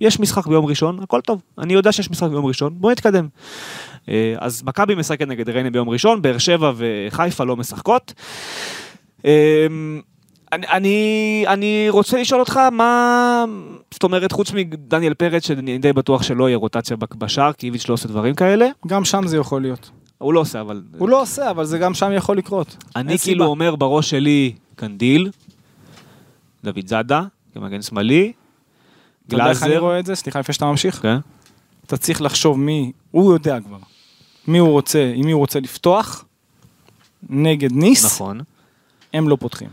יש משחק ביום ראשון, הכל טוב, אני יודע שיש משחק ביום ראשון, בוא נתקדם. אה, אז מכבי משחקת נגד ריינה ביום ראשון, באר שבע וחיפה לא משחקות. אמ, אני, אני, אני רוצה לשאול אותך מה, זאת אומרת, חוץ מדניאל פרץ, שאני די בטוח שלא יהיה רוטציה בשער, כי איביץ' לא עושה דברים כאלה. גם שם זה יכול להיות. הוא לא עושה, אבל... הוא לא עושה, אבל זה גם שם יכול לקרות. אני כאילו סיבה. אומר בראש שלי, קנדיל, דוד זאדה, כמגן שמאלי, אתה יודע איך אני גלאזר, רואה את זה? סליחה, לפני שאתה ממשיך. כן, אתה צריך לחשוב מי, הוא יודע כבר, מי הוא רוצה, עם מי הוא רוצה לפתוח, נגד ניס, נכון. הם לא פותחים.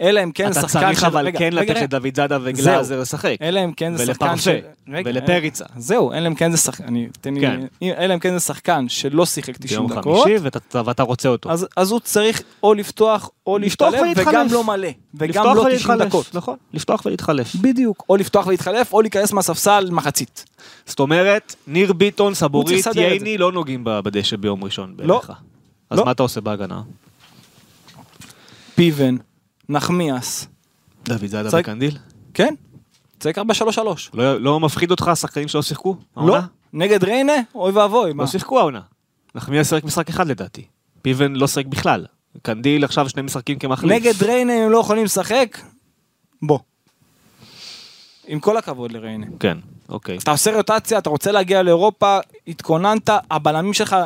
אלא אם כן אתה שחקן צריך של- אבל רגע, כן רגע, לתת. לדוד זאדה וגלאזר לשחק. אלא אם כן זה שחקן של... ולפריצה. זהו, אלא אם כן זה שחקן, אני, תן לי, כן. אלא אם כן זה שחקן שלא שיחק 90 ביום דקות, חמישי, ואתה- ואתה רוצה אותו. אז, אז הוא צריך או לפתוח או לפתוח ולהתחלף. וגם לא מלא, וגם לא 90 ולהתחלף, דקות. נכון, לפתוח ולהתחלף. בדיוק, או לפתוח ולהתחלף, או להיכנס מהספסל מחצית. זאת אומרת, ניר ביטון, סבורית. ייני, לא נוגעים בדשא ביום ראשון לא. בערך. אז לא. מה אתה עושה בהגנה? פיבן, נחמיאס, דוד זאדה צג- וקנדיל? כן? צריך 4-3-3. לא לא מפחיד אותך השחקנים שלא שיחקו? לא, העונה? נגד ריינה, אוי ואבוי, מה? לא שיחקו העונה. נחמיאס שיחק משחק אחד לדעתי. פיבן לא שיחק בכלל. קנדיל עכשיו שני משחקים כמחליף. נגד ריינה הם לא יכולים לשחק? בוא. עם כל הכבוד לריינה. כן, אוקיי. אתה עושה רוטציה, אתה רוצה להגיע לאירופה, התכוננת, הבלמים שלך,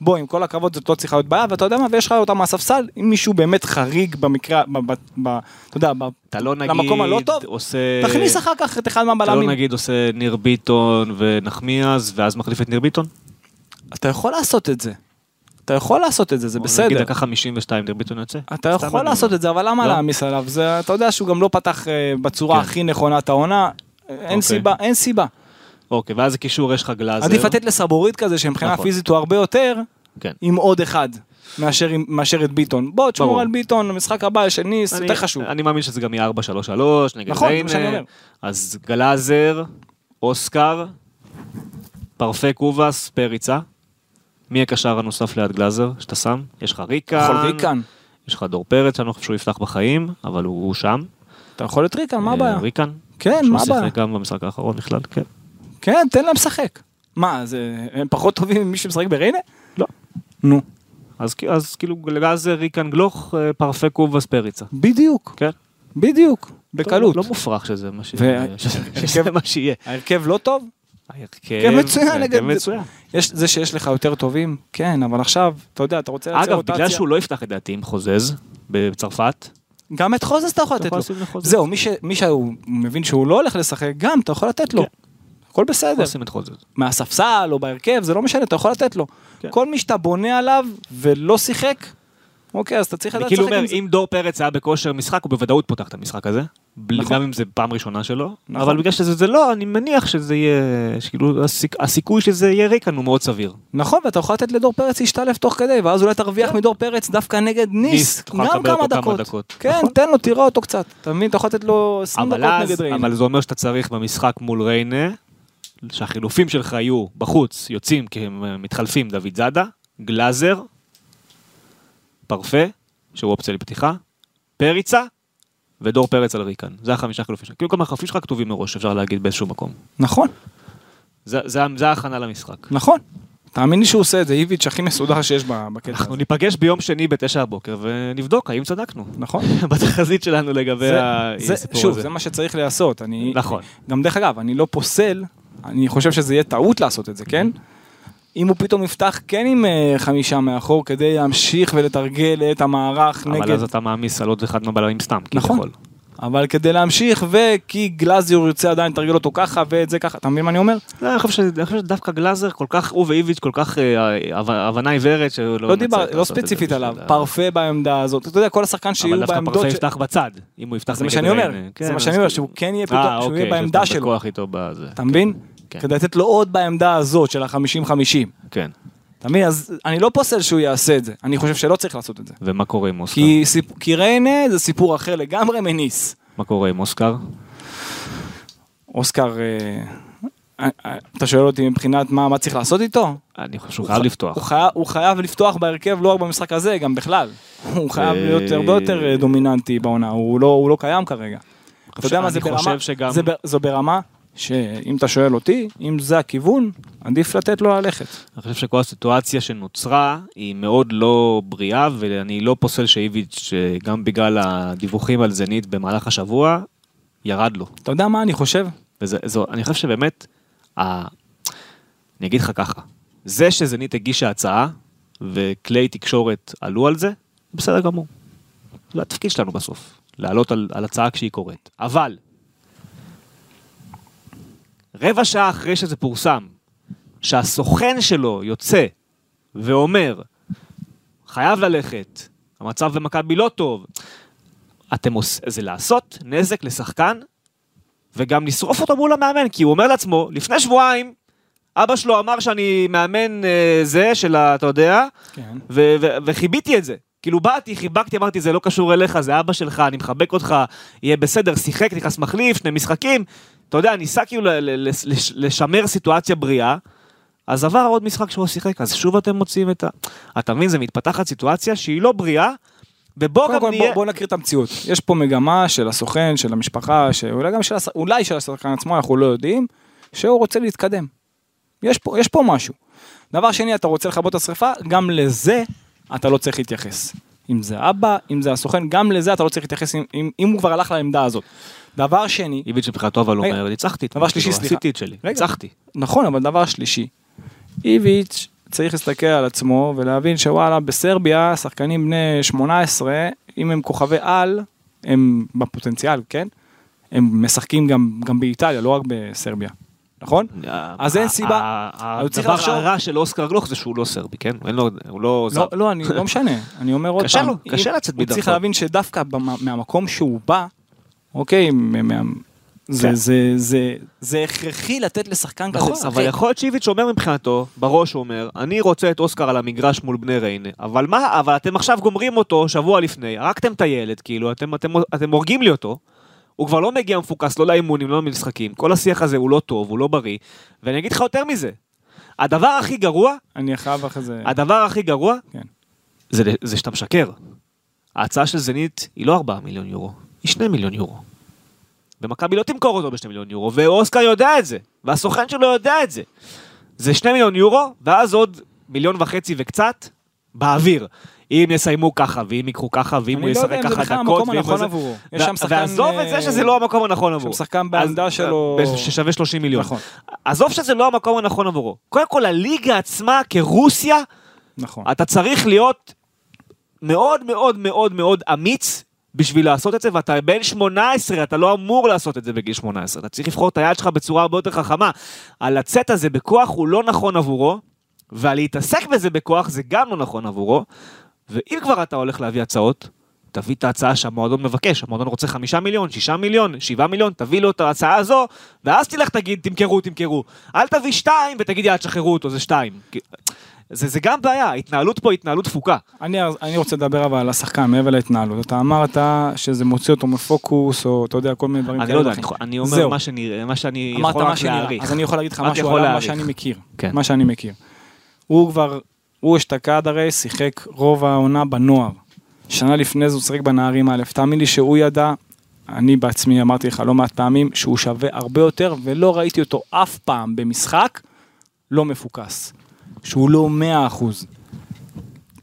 בוא, עם כל הכבוד זאת לא צריכה להיות בעיה, ואתה יודע מה, ויש לך אותם מהספסל, אם מישהו באמת חריג במקרה, ב, ב, ב, אתה יודע, ב, אתה לא נגיד למקום הלא טוב, עושה... תכניס אחר כך את אחד אתה לא מהבלמים. נגיד עושה ניר ביטון ונחמיאס, ואז מחליף את ניר ביטון? אתה יכול לעשות את זה. אתה יכול לעשות את זה, זה נגיד בסדר. דקה 52 ניר ביטון יוצא? אתה יכול אני לעשות. את זה, אבל למה לא. להעמיס עליו? זה, אתה יודע שהוא גם לא פתח אה, בצורה כן. הכי נכונה את העונה, אין אוקיי. סיבה, אין סיבה. אוקיי, ואז הקישור יש לך גלאזר. עדיף לתת לסבורית כזה, שמבחינה נכון. פיזית הוא הרבה יותר, כן. עם עוד אחד, מאשר מאשר את ביטון. בוא, תשמור. על ביטון, המשחק הבא את ניס, אני- יותר חשוב. אני מאמין שזה גם יהיה 4-3-3 נגד נכון, ריינה. אומר. אז גלאזר, אוסקר, פרפה קובאס, פריצה. מי הקשר הנוסף ליד גלאזר שאתה שם? יש לך ריקן. יכול ריקן. יש לך דור פרץ, שאני לא חושב שהוא יפתח בחיים, אבל הוא הוא שם. אתה יכול את ריקן, מה אה, הבעיה? ריקן. כן, מה שהוא הבעיה? שיחק גם במשחק האחרון בכלל, כן. כן, תן להם לשחק. מה, זה- הם פחות טובים ממי שמשחק בריינה? לא. נו, אז, אז כאילו גלאזר, ריקן, גלוך, אה, פרפה קובאס, פריצה. בדיוק, כן. בדיוק, בקלות. לא, לא מופרך שזה מה ש- ו- (laughs) שזה- מה שיהיה. ההרכב לא טוב? ההרכב כן, מצוין, ההרכב נגד- מצוין. יש, זה שיש לך יותר טובים, כן, אבל עכשיו, אתה יודע, אתה רוצה לייצר אגב, רוטציה. בגלל שהוא לא יפתח לדעתי עם חוזז בצרפת, גם את חוזס אתה יכול לתת לו. זהו, מי, ש... מי שהוא מבין שהוא לא הולך לשחק, גם אתה יכול לתת לו. כן. הכל בסדר. לשים את חוזז. מהספסל או בהרכב, זה לא משנה, אתה יכול לתת לו. כן. כל מי שאתה בונה עליו ולא שיחק, אוקיי, אז אתה צריך לדעת כאילו לשחק אומר, עם זה. אם דור פרץ היה בכושר משחק, הוא בוודאות פותח את המשחק הזה. נכון. גם אם זה פעם ראשונה שלו. נכון. אבל בגלל שזה זה לא, אני מניח שזה יהיה, שכאילו הסיכ- הסיכוי שזה יהיה ריקן הוא מאוד סביר. נכון, ואתה יכול לתת לדור פרץ להשתלב תוך כדי, ואז אולי תרוויח מדור פרץ דווקא נגד ניס. ניס, גם כמה אותו כמה דקות. דקות. כן, נכון. תן לו, תראה אותו קצת. אתה מבין? אתה יכול לתת לו 20 אבל דקות אז, נגד ריינה. אבל זה אומר שאתה צריך במשחק מול ריינה, שהחילופים שלך יהיו בחוץ, יוצאים כי הם מתחלפים דוד זאדה, גלאזר, פרפה, שהוא אופציה לפתיחה, פריצה ודור פרץ על ריקן. זה החמישה חילופים שלך. כאילו כל החילופים שלך כתובים מראש, אפשר להגיד באיזשהו מקום. נכון, זה, ההכנה למשחק. נכון. תאמין לי שהוא עושה את זה, איביץ' הכי מסודר שיש בקטע אנחנו הזה. ניפגש ביום שני בתשע הבוקר ונבדוק האם צדקנו. נכון. (laughs) בתחזית שלנו לגבי הסיפור שוב, הזה. זה מה שצריך לעשות. אני, נכון. גם דרך אגב, אני לא פוסל, אני חושב שזה יהיה טעות לעשות את זה, כן? אם הוא פתאום יפתח כן עם אה, חמישה מאחור כדי להמשיך ולתרגל את המערך אבל נגד... אז אתה מעמיס על עוד אחד מהבלמים סתם, נכון. כביכול. אבל כדי להמשיך וכי גלאזיור ירצה עדיין לתרגל אותו ככה ואת זה ככה, אתה מבין מה אני אומר? לא, אני חושב ש- אני חושב שדווקא גלאזר כל כך, הוא ואיביץ' כל כך אה, הבנ- הבנה עיוורת שלא לא דיבר, לא ספציפית עליו, פרפה בעמדה הזאת, אתה יודע, כל השחקן שיהיו אבל דווקא בעמדות, פרפה ש- יפתח בצד, אם הוא יפתח זה מה שאני אומר. זה כן, מה שאני אז אומר, כאילו- שהוא כן יהיה אה, פתאום, שהוא אוקיי, יהיה בעמדה שיש לו את שלו, הכוח איתו בזה. אתה מבין? כן. כדי לתת לו עוד בעמדה הזאת של ה-50-50. כן. אתה מבין? אז אני לא פוסל שהוא יעשה את זה, אני חושב שלא צריך לעשות את זה. ומה קורה עם אוסקר? כי, סיפ... כי ריינה זה סיפור אחר לגמרי מניס. מה קורה עם אוסקר? אוסקר, אה, אה, אה, אתה שואל אותי מבחינת מה, מה צריך לעשות איתו? אני חושב שהוא הוא חייב לפתוח. הוא חייב, הוא חייב לפתוח בהרכב לא רק במשחק הזה, גם בכלל. הוא חייב להיות הרבה יותר דומיננטי בעונה, הוא לא, הוא לא קיים כרגע. אתה יודע מה, זה ברמה, שגם... זה, ב- זו ברמה שאם אתה שואל אותי, אם זה הכיוון, עדיף לתת לו ללכת. אני חושב שכל הסיטואציה שנוצרה היא מאוד לא בריאה, ואני לא פוסל שאיביץ', גם בגלל הדיווחים על זנית במהלך השבוע, ירד לו. אתה יודע מה אני חושב? וזה, זו, אני חושב שבאמת, ה... אני אגיד לך ככה, זה שזנית הגישה הצעה, וכלי תקשורת עלו על זה, בסדר גמור. זה התפקיד שלנו בסוף, לעלות על, על הצעה כשהיא קורית. אבל, רבע שעה אחרי שזה פורסם, שהסוכן שלו יוצא ואומר, חייב ללכת, המצב במכבי לא טוב, אתם עושים, זה לעשות נזק לשחקן וגם לשרוף אותו מול המאמן, כי הוא אומר לעצמו, לפני שבועיים, אבא שלו אמר שאני מאמן אה, זה של ה... אתה יודע, כן. ו- ו- וחיביתי את זה. כאילו באתי, חיבקתי, אמרתי, זה לא קשור אליך, זה אבא שלך, אני מחבק אותך, יהיה בסדר, שיחק, נכנס מחליף, שני משחקים. אתה יודע, ניסה כאילו לשמר סיטואציה בריאה, אז עבר עוד משחק שהוא שיחק, אז שוב אתם מוצאים את ה... אתה מבין, זה מתפתחת סיטואציה שהיא לא בריאה, ובוא גם נהיה... בוא, בוא נכיר את המציאות. יש פה מגמה של הסוכן, של המשפחה, שאולי גם של, הש... אולי של השחקן עצמו, אנחנו לא יודעים, שהוא רוצה להתקדם. יש פה, יש פה משהו. דבר שני, אתה רוצה לכבות את השרפה, גם לזה אתה לא צריך להתייחס. אם זה אבא, אם זה הסוכן, גם לזה אתה לא צריך להתייחס אם, אם, אם הוא כבר הלך לעמדה הזאת. דבר שני, איביץ' מבחינתו אבל רגע, אומר, ניצחתי. דבר שלישי, כאילו, סליחה. עשיתי את שלי. ניצחתי. נכון, אבל דבר שלישי, איביץ' צריך להסתכל על עצמו ולהבין שוואלה, בסרביה, שחקנים בני 18, אם הם כוכבי על, הם בפוטנציאל, כן? הם משחקים גם, גם באיטליה, לא רק בסרביה, נכון? אז אין סיבה. הוא צריך הדבר לחשוב- הרע של אוסקר גלוך זה שהוא לא סרבי, כן? הוא לא זר. לא, לא, אני לא משנה, אני אומר עוד קשה פעם, לו, קשה לצאת הוא צריך מדרכו. להבין שדווקא מהמקום שהוא בא, אוקיי, זה- כן. זה- זה- זה הכרחי לתת לשחקן כזה נכון, לשחק. אבל יכול להיות שאיביץ' אומר מבחינתו, בראש הוא אומר, אני רוצה את אוסקר על המגרש מול בני ריינה, אבל מה, אבל אתם עכשיו גומרים אותו שבוע לפני, הרגתם את הילד, כאילו, אתם, אתם, אתם הורגים לי אותו, הוא כבר לא מגיע מפוקס, לא לאימונים, לא למשחקים, כל השיח הזה הוא לא טוב, הוא לא בריא, ואני אגיד לך יותר מזה, הדבר הכי גרוע, אני חייב אחרי זה... הדבר הכי גרוע, כן. זה, זה שאתה משקר. ההצעה של זנית היא לא 4 מיליון יורו, היא 2 מיליון יורו. ומכבי לא תמכור אותו ב-2 מיליון יורו, ואוסקר יודע את זה, והסוכן שלו יודע את זה. זה 2 מיליון יורו, ואז עוד מיליון וחצי וקצת באוויר. אם יסיימו ככה, ואם ייקחו ככה, ואם הוא אני לא יודע ישחק אם זה ככה בכלל דקות, המקום הנכון עבורו. יש שם שחקן, ועזוב את זה שזה לא המקום הנכון עבורו. שחקן בעמדה שלו- ב- ששווה 30 מיליון. נכון. עזוב שזה לא המקום הנכון עבורו. קודם כל, הליגה עצמה כרוסיה, נכון. אתה צריך להיות מאוד מאוד מאוד מאוד אמיץ בשביל לעשות את זה, ואתה בן 18, אתה לא אמור לעשות את זה בגיל 18. אתה צריך לבחור את היד שלך בצורה הרבה יותר חכמה. על לצאת הזה בכוח הוא לא נכון עבורו, ועל להתעסק בזה בכוח זה גם לא נכון עבורו. ואם כבר אתה הולך להביא הצעות, תביא את ההצעה שהמועדון מבקש, המועדון רוצה חמישה מיליון, שישה מיליון, שבעה מיליון, תביא לו את ההצעה הזו, ואז תלך תגיד, תמכרו, תמכרו. אל תביא שתיים ותגיד, יאללה, תשחררו אותו, זה שתיים. זה, זה גם בעיה, ההתנהלות פה התנהלות תפוקה. אני, אני רוצה לדבר אבל על השחקן מעבר להתנהלות. אתה אמרת שזה מוציא אותו מפוקוס, או אתה יודע, כל מיני דברים אני לא יודע, אני, אני אומר זהו. מה שאני, מה שאני יכול רק. להעריך. אז אני יכול להגיד לך משהו על מה. שאני מכיר. כן. מה שאני מכיר. הוא כבר, הוא אשתקד הרי, שיחק רוב העונה בנוער. שנה לפני זה הוא שיחק בנערים א'. תאמין לי שהוא ידע, אני בעצמי אמרתי לך לא מעט פעמים, שהוא שווה הרבה יותר, ולא ראיתי אותו אף פעם במשחק לא מפוקס. שהוא לא 100 אחוז.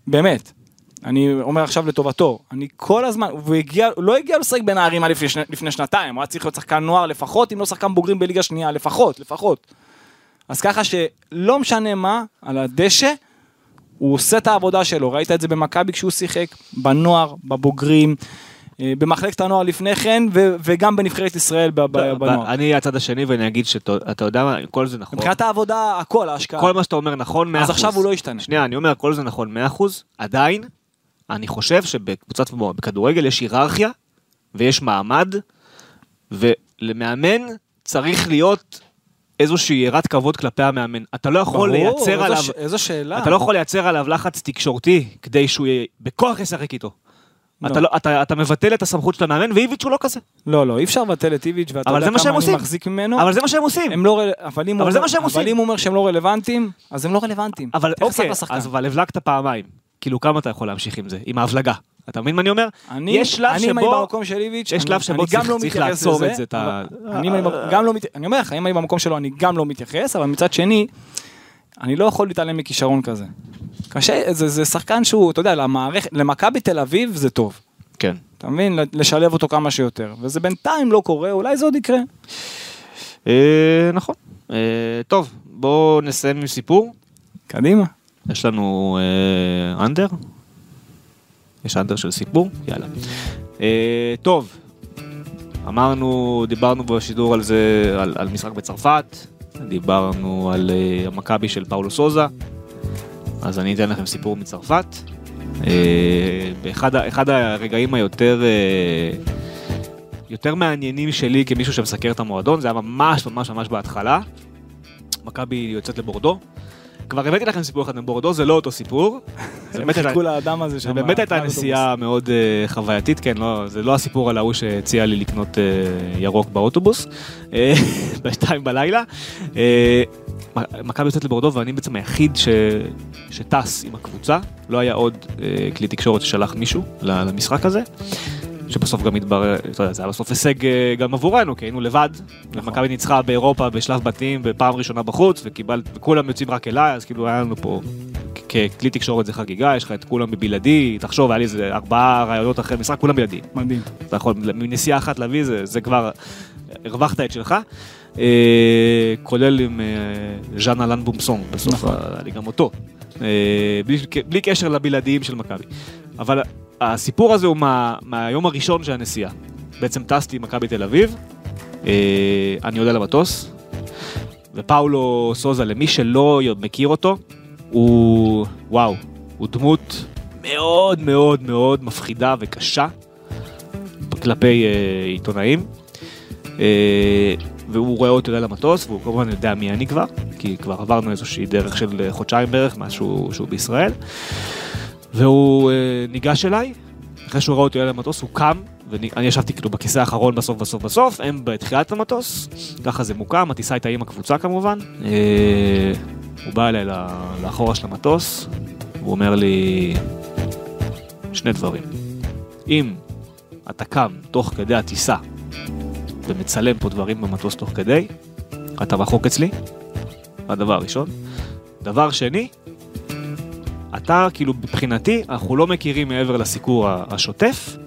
באמת. אני אומר עכשיו לטובתו, אני כל הזמן, הוא הגיע, הוא לא הגיע לשחק בנערים לפני, לפני שנתיים, הוא היה צריך להיות שחקן נוער לפחות, אם לא שחקן בוגרים בליגה שנייה, לפחות, לפחות. אז ככה שלא משנה מה, על הדשא, הוא עושה את העבודה שלו, ראית את זה במכבי כשהוא שיחק, בנוער, בבוגרים, במחלקת הנוער לפני כן, ו- וגם בנבחרת ישראל ב- בנוער. אני הצד השני ואני אגיד שאתה יודע מה, כל זה נכון. מבחינת העבודה, הכל, ההשקעה. כל מה שאתה אומר נכון 100%. אז עכשיו הוא לא ישתנה. שנייה, אני אומר, כל זה נכון 100%, עדיין, אני חושב שבקבוצת בכדורגל יש היררכיה, ויש מעמד, ולמאמן צריך להיות איזושהי יראת כבוד כלפי המאמן. אתה לא יכול ברור, לייצר איזו עליו... ש- איזו שאלה. אתה לא יכול לייצר עליו לחץ תקשורתי כדי שהוא יהיה- בכוח ישחק איתו. לא. אתה, לא, אתה, אתה מבטל את הסמכות של המאמן, ואיביץ' הוא לא כזה. לא, לא, אי אפשר לבטל את איביץ' ואתה אבל יודע כמה אני. מחזיק ממנו. אבל זה מה שהם עושים. הם לא, אבל אם אבל זה מה שהם אבל עושים. אם הוא אומר שהם לא רלוונטיים, אז הם לא רלוונטיים. אבל אוקיי. אז אבל הבלגת פעמיים. כאילו, כמה אתה יכול להמשיך עם זה? עם ההבלגה. אתה מבין מה אני אומר? אני, יש שלב אני אם אני שבו- במקום של איביץ', יש שלב שבו צריך- לא צריך לעצור את זה, את ה- אבל אני גם לא, מת- אני אומר לך, אם אני במקום שלו, אני גם לא מתייחס, אבל מצד שני, אני לא יכול להתעלם מכישרון כזה. קשה, זה, זה שחקן שהוא, אתה יודע, למערכת, למכבי תל אביב זה טוב. כן. אתה מבין? לשלב אותו כמה שיותר. וזה בינתיים לא קורה, אולי זה עוד יקרה. אה, נכון. אה, טוב, בואו נסיים עם סיפור. קדימה. יש לנו אה, אנדר? יש אנדר של סיפור? יאללה. אה, טוב, אמרנו, דיברנו בשידור על זה, על, על משחק בצרפת, דיברנו על אה, המכבי של פאולו סוזה, אז אני אתן לכם סיפור מצרפת. אה, באחד אחד הרגעים היותר אה, יותר מעניינים שלי כמישהו שמסקר את המועדון, זה היה ממש ממש ממש בהתחלה. מכבי יוצאת לבורדו. כבר הבאתי לכם סיפור אחד מבורדו, זה לא אותו סיפור. (laughs) זה באמת חיכו לאדם הזה זה שם. באמת הייתה. נסיעה מאוד אה, חווייתית, כן, לא, זה לא הסיפור על ההוא שהציע לי לקנות ירוק באוטובוס, (laughs) בשתיים בלילה. מכבי יוצאת לבורדו ואני בעצם היחיד ש... שטס עם הקבוצה, לא היה עוד אה, כלי תקשורת ששלח מישהו למשחק הזה. שבסוף גם התברר, אתה יודע, זה היה בסוף הישג אה, גם עבורנו, כי היינו לבד. נכון. מכבי ניצחה באירופה בשלב בתים בפעם ראשונה בחוץ, וקיבל, וכולם יוצאים רק אליי, אז כאילו היה לנו פה, ככלי תקשורת זה חגיגה, יש לך את כולם בבלעדי, תחשוב, היה לי איזה ארבעה רעיונות אחרי משחק, כולם בלעדי. מדהים. אתה יכול מנסיעה אחת להביא, זה, זה כבר, הרווחת את שלך. אה, כולל עם אה, ז'אן אלן בומסון, בסוף נכון. היה לי גם אותו. אה, בלי, קשר לבלעדיים של מכבי. אבל הסיפור הזה הוא מה, מהיום הראשון של הנסיעה. בעצם טסתי עם מכבי תל אביב, אני עולה למטוס, ופאולו סוזה, למי שלא מכיר אותו, הוא, וואו, הוא דמות מאוד מאוד מאוד מפחידה וקשה כלפי אה, עיתונאים. אה, והוא רואה אותי עולה למטוס, והוא כמובן יודע מי אני כבר, כי כבר עברנו איזושהי דרך של אה, חודשיים בערך, מאז שהוא, בישראל. והוא אה, ניגש אליי, אחרי שהוא ראה אותי עולה למטוס, הוא קם, ואני ישבתי כאילו בכיסא האחרון בסוף בסוף בסוף, הם בתחילת המטוס, ככה זה מוקם, הטיסה הייתה עם הקבוצה כמובן. אה, הוא בא אליי לאחורה של המטוס, הוא אומר לי שני דברים. אם אתה קם תוך כדי הטיסה ומצלם פה דברים במטוס תוך כדי, אתה רחוק אצלי, הדבר הראשון. דבר שני, אתה כאילו מבחינתי, אנחנו לא מכירים מעבר לסיקור השוטף,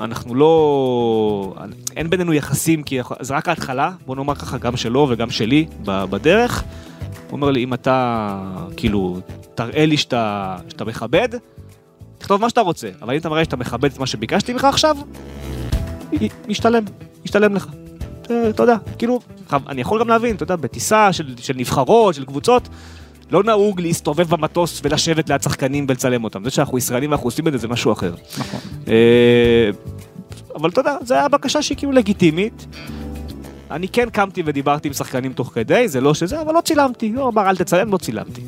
אנחנו לא... אין בינינו יחסים, כי זה רק ההתחלה, בוא נאמר ככה, גם שלו וגם שלי בדרך. הוא אומר לי, אם אתה, כאילו, תראה לי שאתה, שאתה מכבד, תכתוב מה שאתה רוצה, אבל אם אתה מראה שאתה מכבד את מה שביקשתי ממך עכשיו, ישתלם, ישתלם לך. אתה יודע, כאילו, אני יכול גם להבין, אתה יודע, בטיסה של, של נבחרות, של קבוצות, לא נהוג להסתובב במטוס ולשבת ליד שחקנים ולצלם אותם. זה שאנחנו ישראלים ואנחנו עושים את זה, זה משהו אחר. נכון. אה, אבל אתה יודע, זו הייתה בקשה שהיא כאילו לגיטימית. אני כן קמתי ודיברתי עם שחקנים תוך כדי, זה לא שזה, אבל לא צילמתי. הוא אמר, אל תצלם, לא צילמתי.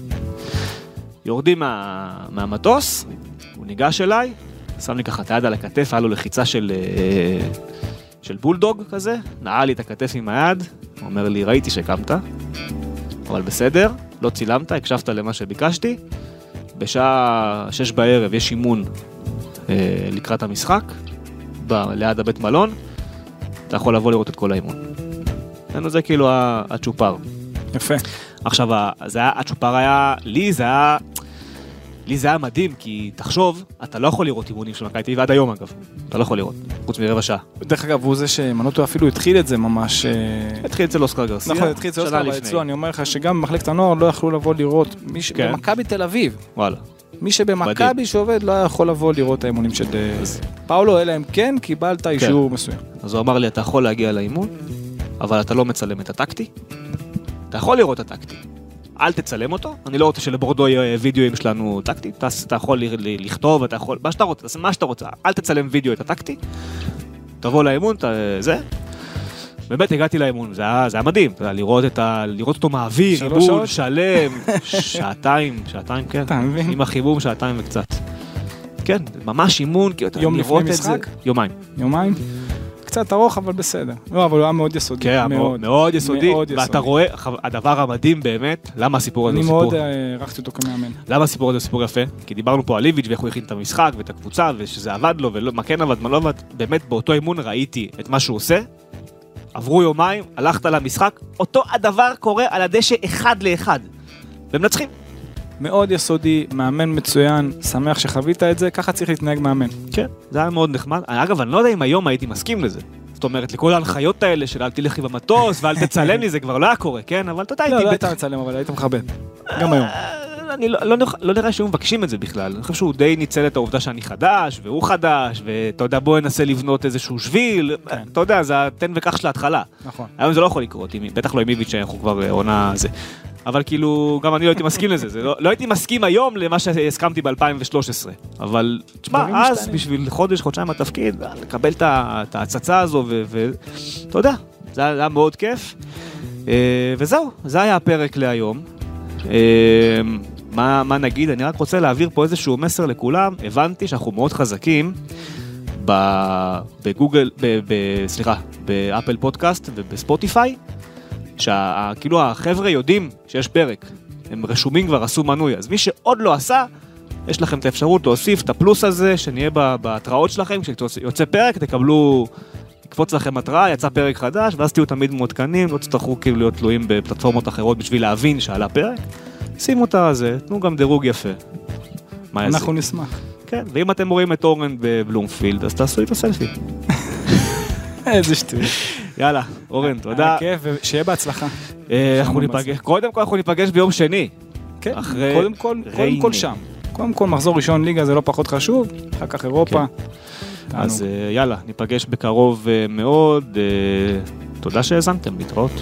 יורדים מה, מהמטוס, הוא ניגש אליי, שם לי ככה את היד על הכתף, היה לו לחיצה של, אה, של בולדוג כזה, נעל לי את הכתף עם היד, הוא אומר לי, ראיתי שקמת, אבל בסדר, לא צילמת, הקשבת למה שביקשתי. בשעה שש בערב יש אימון אה, לקראת המשחק, ב, ליד הבית מלון, אתה יכול לבוא לראות את כל האימון. זה כאילו הצ'ופר. יפה. עכשיו, זה היה, הצ'ופר היה, לי זה היה, לי זה היה מדהים, כי תחשוב, אתה לא יכול לראות אימונים של מכבי תל אביב עד היום אגב, אתה לא יכול לראות, חוץ מרבע שעה. דרך אגב, הוא זה שמנוטו אפילו התחיל את זה ממש... אה, התחיל אצל אוסקר גרסיה, נכון, התחיל שנה אוסקר, אבל. אצלו אני אומר לך שגם במחלקת הנוער לא יכלו לבוא לראות, מי ש... כן. במכבי תל אביב, וואלה. מי שבמכבי שעובד לא יכול לבוא לראות את האימונים של אה, פאולו, אלא אם כן קיבלת אישור מסוים. אז הוא אמר לי, אתה יכול להגיע לאימון, אבל אתה לא מצלם את הטקטי. אתה יכול לראות את הטקטי. אל תצלם אותו, אני לא רוצה שלבורדו יהיה וידאוים שלנו טקטי, אתה, אתה יכול לכתוב, אתה יכול, מה שאתה רוצה, תעשה מה שאתה רוצה, אל תצלם וידאו את הטקטי, תבוא לאימון, אתה, זה. באמת הגעתי לאימון, זה היה, זה היה מדהים, אתה יודע, לראות, את ה, לראות אותו מעביר, אימון? שלם, (laughs) שעתיים, שעתיים כן? עם החימום שעתיים וקצת. כן, ממש אימון, כאילו, אתה יום לפני משחק? יומיים. יומיים? קצת ארוך, אבל בסדר. לא, אבל הוא היה מאוד יסודי. כן, מאוד, מאוד יסודי, מאוד ואתה יסודי. רואה, הדבר המדהים באמת, למה הסיפור הזה אני הוא סיפור? מאוד אה, הערכתי אותו כמאמן. למה הסיפור הזה הוא סיפור יפה? כי דיברנו פה על איביץ' ואיך הוא הכין את המשחק ואת הקבוצה ושזה עבד לו ומה כן עבד, מה לא עבד. באמת באותו אימון ראיתי את מה שהוא עושה. עברו יומיים, הלכת למשחק, אותו הדבר קורה על הדשא אחד לאחד. ומנצחים. מאוד יסודי, מאמן מצוין, שמח שחווית את זה, ככה צריך להתנהג מאמן. כן. זה היה מאוד נחמד. אגב, אני לא יודע אם היום הייתי מסכים לזה. זאת אומרת, לכל ההנחיות האלה של אל תלכי במטוס ואל תצלם לי, זה כבר לא היה קורה, כן? אבל אתה יודע, לא, הייתי לא בטח... היית מצלם, אבל היית מכבד. גם היום. אה, אני לא, לא, לא נראה שהיו מבקשים את זה בכלל, אני חושב שהוא די ניצל את העובדה שאני חדש, והוא חדש, ואתה יודע, בוא ננסה לבנות איזשהו שביל, כן. אתה יודע, זה התן וקח של ההתחלה. נכון. היום זה לא יכול לקרות, בטח לא עם איביץ' שאנחנו כבר אה, עונה זה. אבל כאילו, גם אני לא הייתי מסכים לזה, זה לא, לא הייתי מסכים היום למה שהסכמתי ב-2013. אבל, תשמע, אז משתנים. בשביל חודש, חודשיים בתפקיד, אה, לקבל את ההצצה הזו, ואתה יודע, זה היה מאוד כיף. אה, וזהו, זה היה הפרק להיום. אה, מה, מה נגיד? אני רק רוצה להעביר פה איזשהו מסר לכולם. הבנתי שאנחנו מאוד חזקים בגוגל, ב, ב, סליחה, באפל פודקאסט ובספוטיפיי, שכאילו החבר'ה יודעים שיש פרק. הם רשומים כבר, עשו מנוי. אז מי שעוד לא עשה, יש לכם את האפשרות להוסיף את הפלוס הזה, שנהיה בהתראות שלכם, כשיוצא פרק תקבלו, יקפוץ לכם התראה, יצא פרק חדש, ואז תהיו תמיד מעודכנים, לא תצטרכו כאילו להיות תלויים בפלטפורמות אחרות בשביל להבין שעלה פרק. שימו את הזה, תנו גם דירוג יפה. אנחנו נשמח. כן, ואם אתם רואים את אורן בבלומפילד, אז תעשו איתו סלפי. (laughs) איזה שטויות. יאללה, אורן, תודה. היה כיף, ושיהיה בהצלחה. אה, אנחנו ניפגש, קודם כל אנחנו ניפגש ביום שני. כן, קודם כל, קודם ריינה. כל שם. קודם כל מחזור ראשון ליגה זה לא פחות חשוב, אחר כך אירופה. תענוג. אז אה, יאללה, ניפגש בקרוב אה, מאוד. תודה שהאזנתם, להתראות.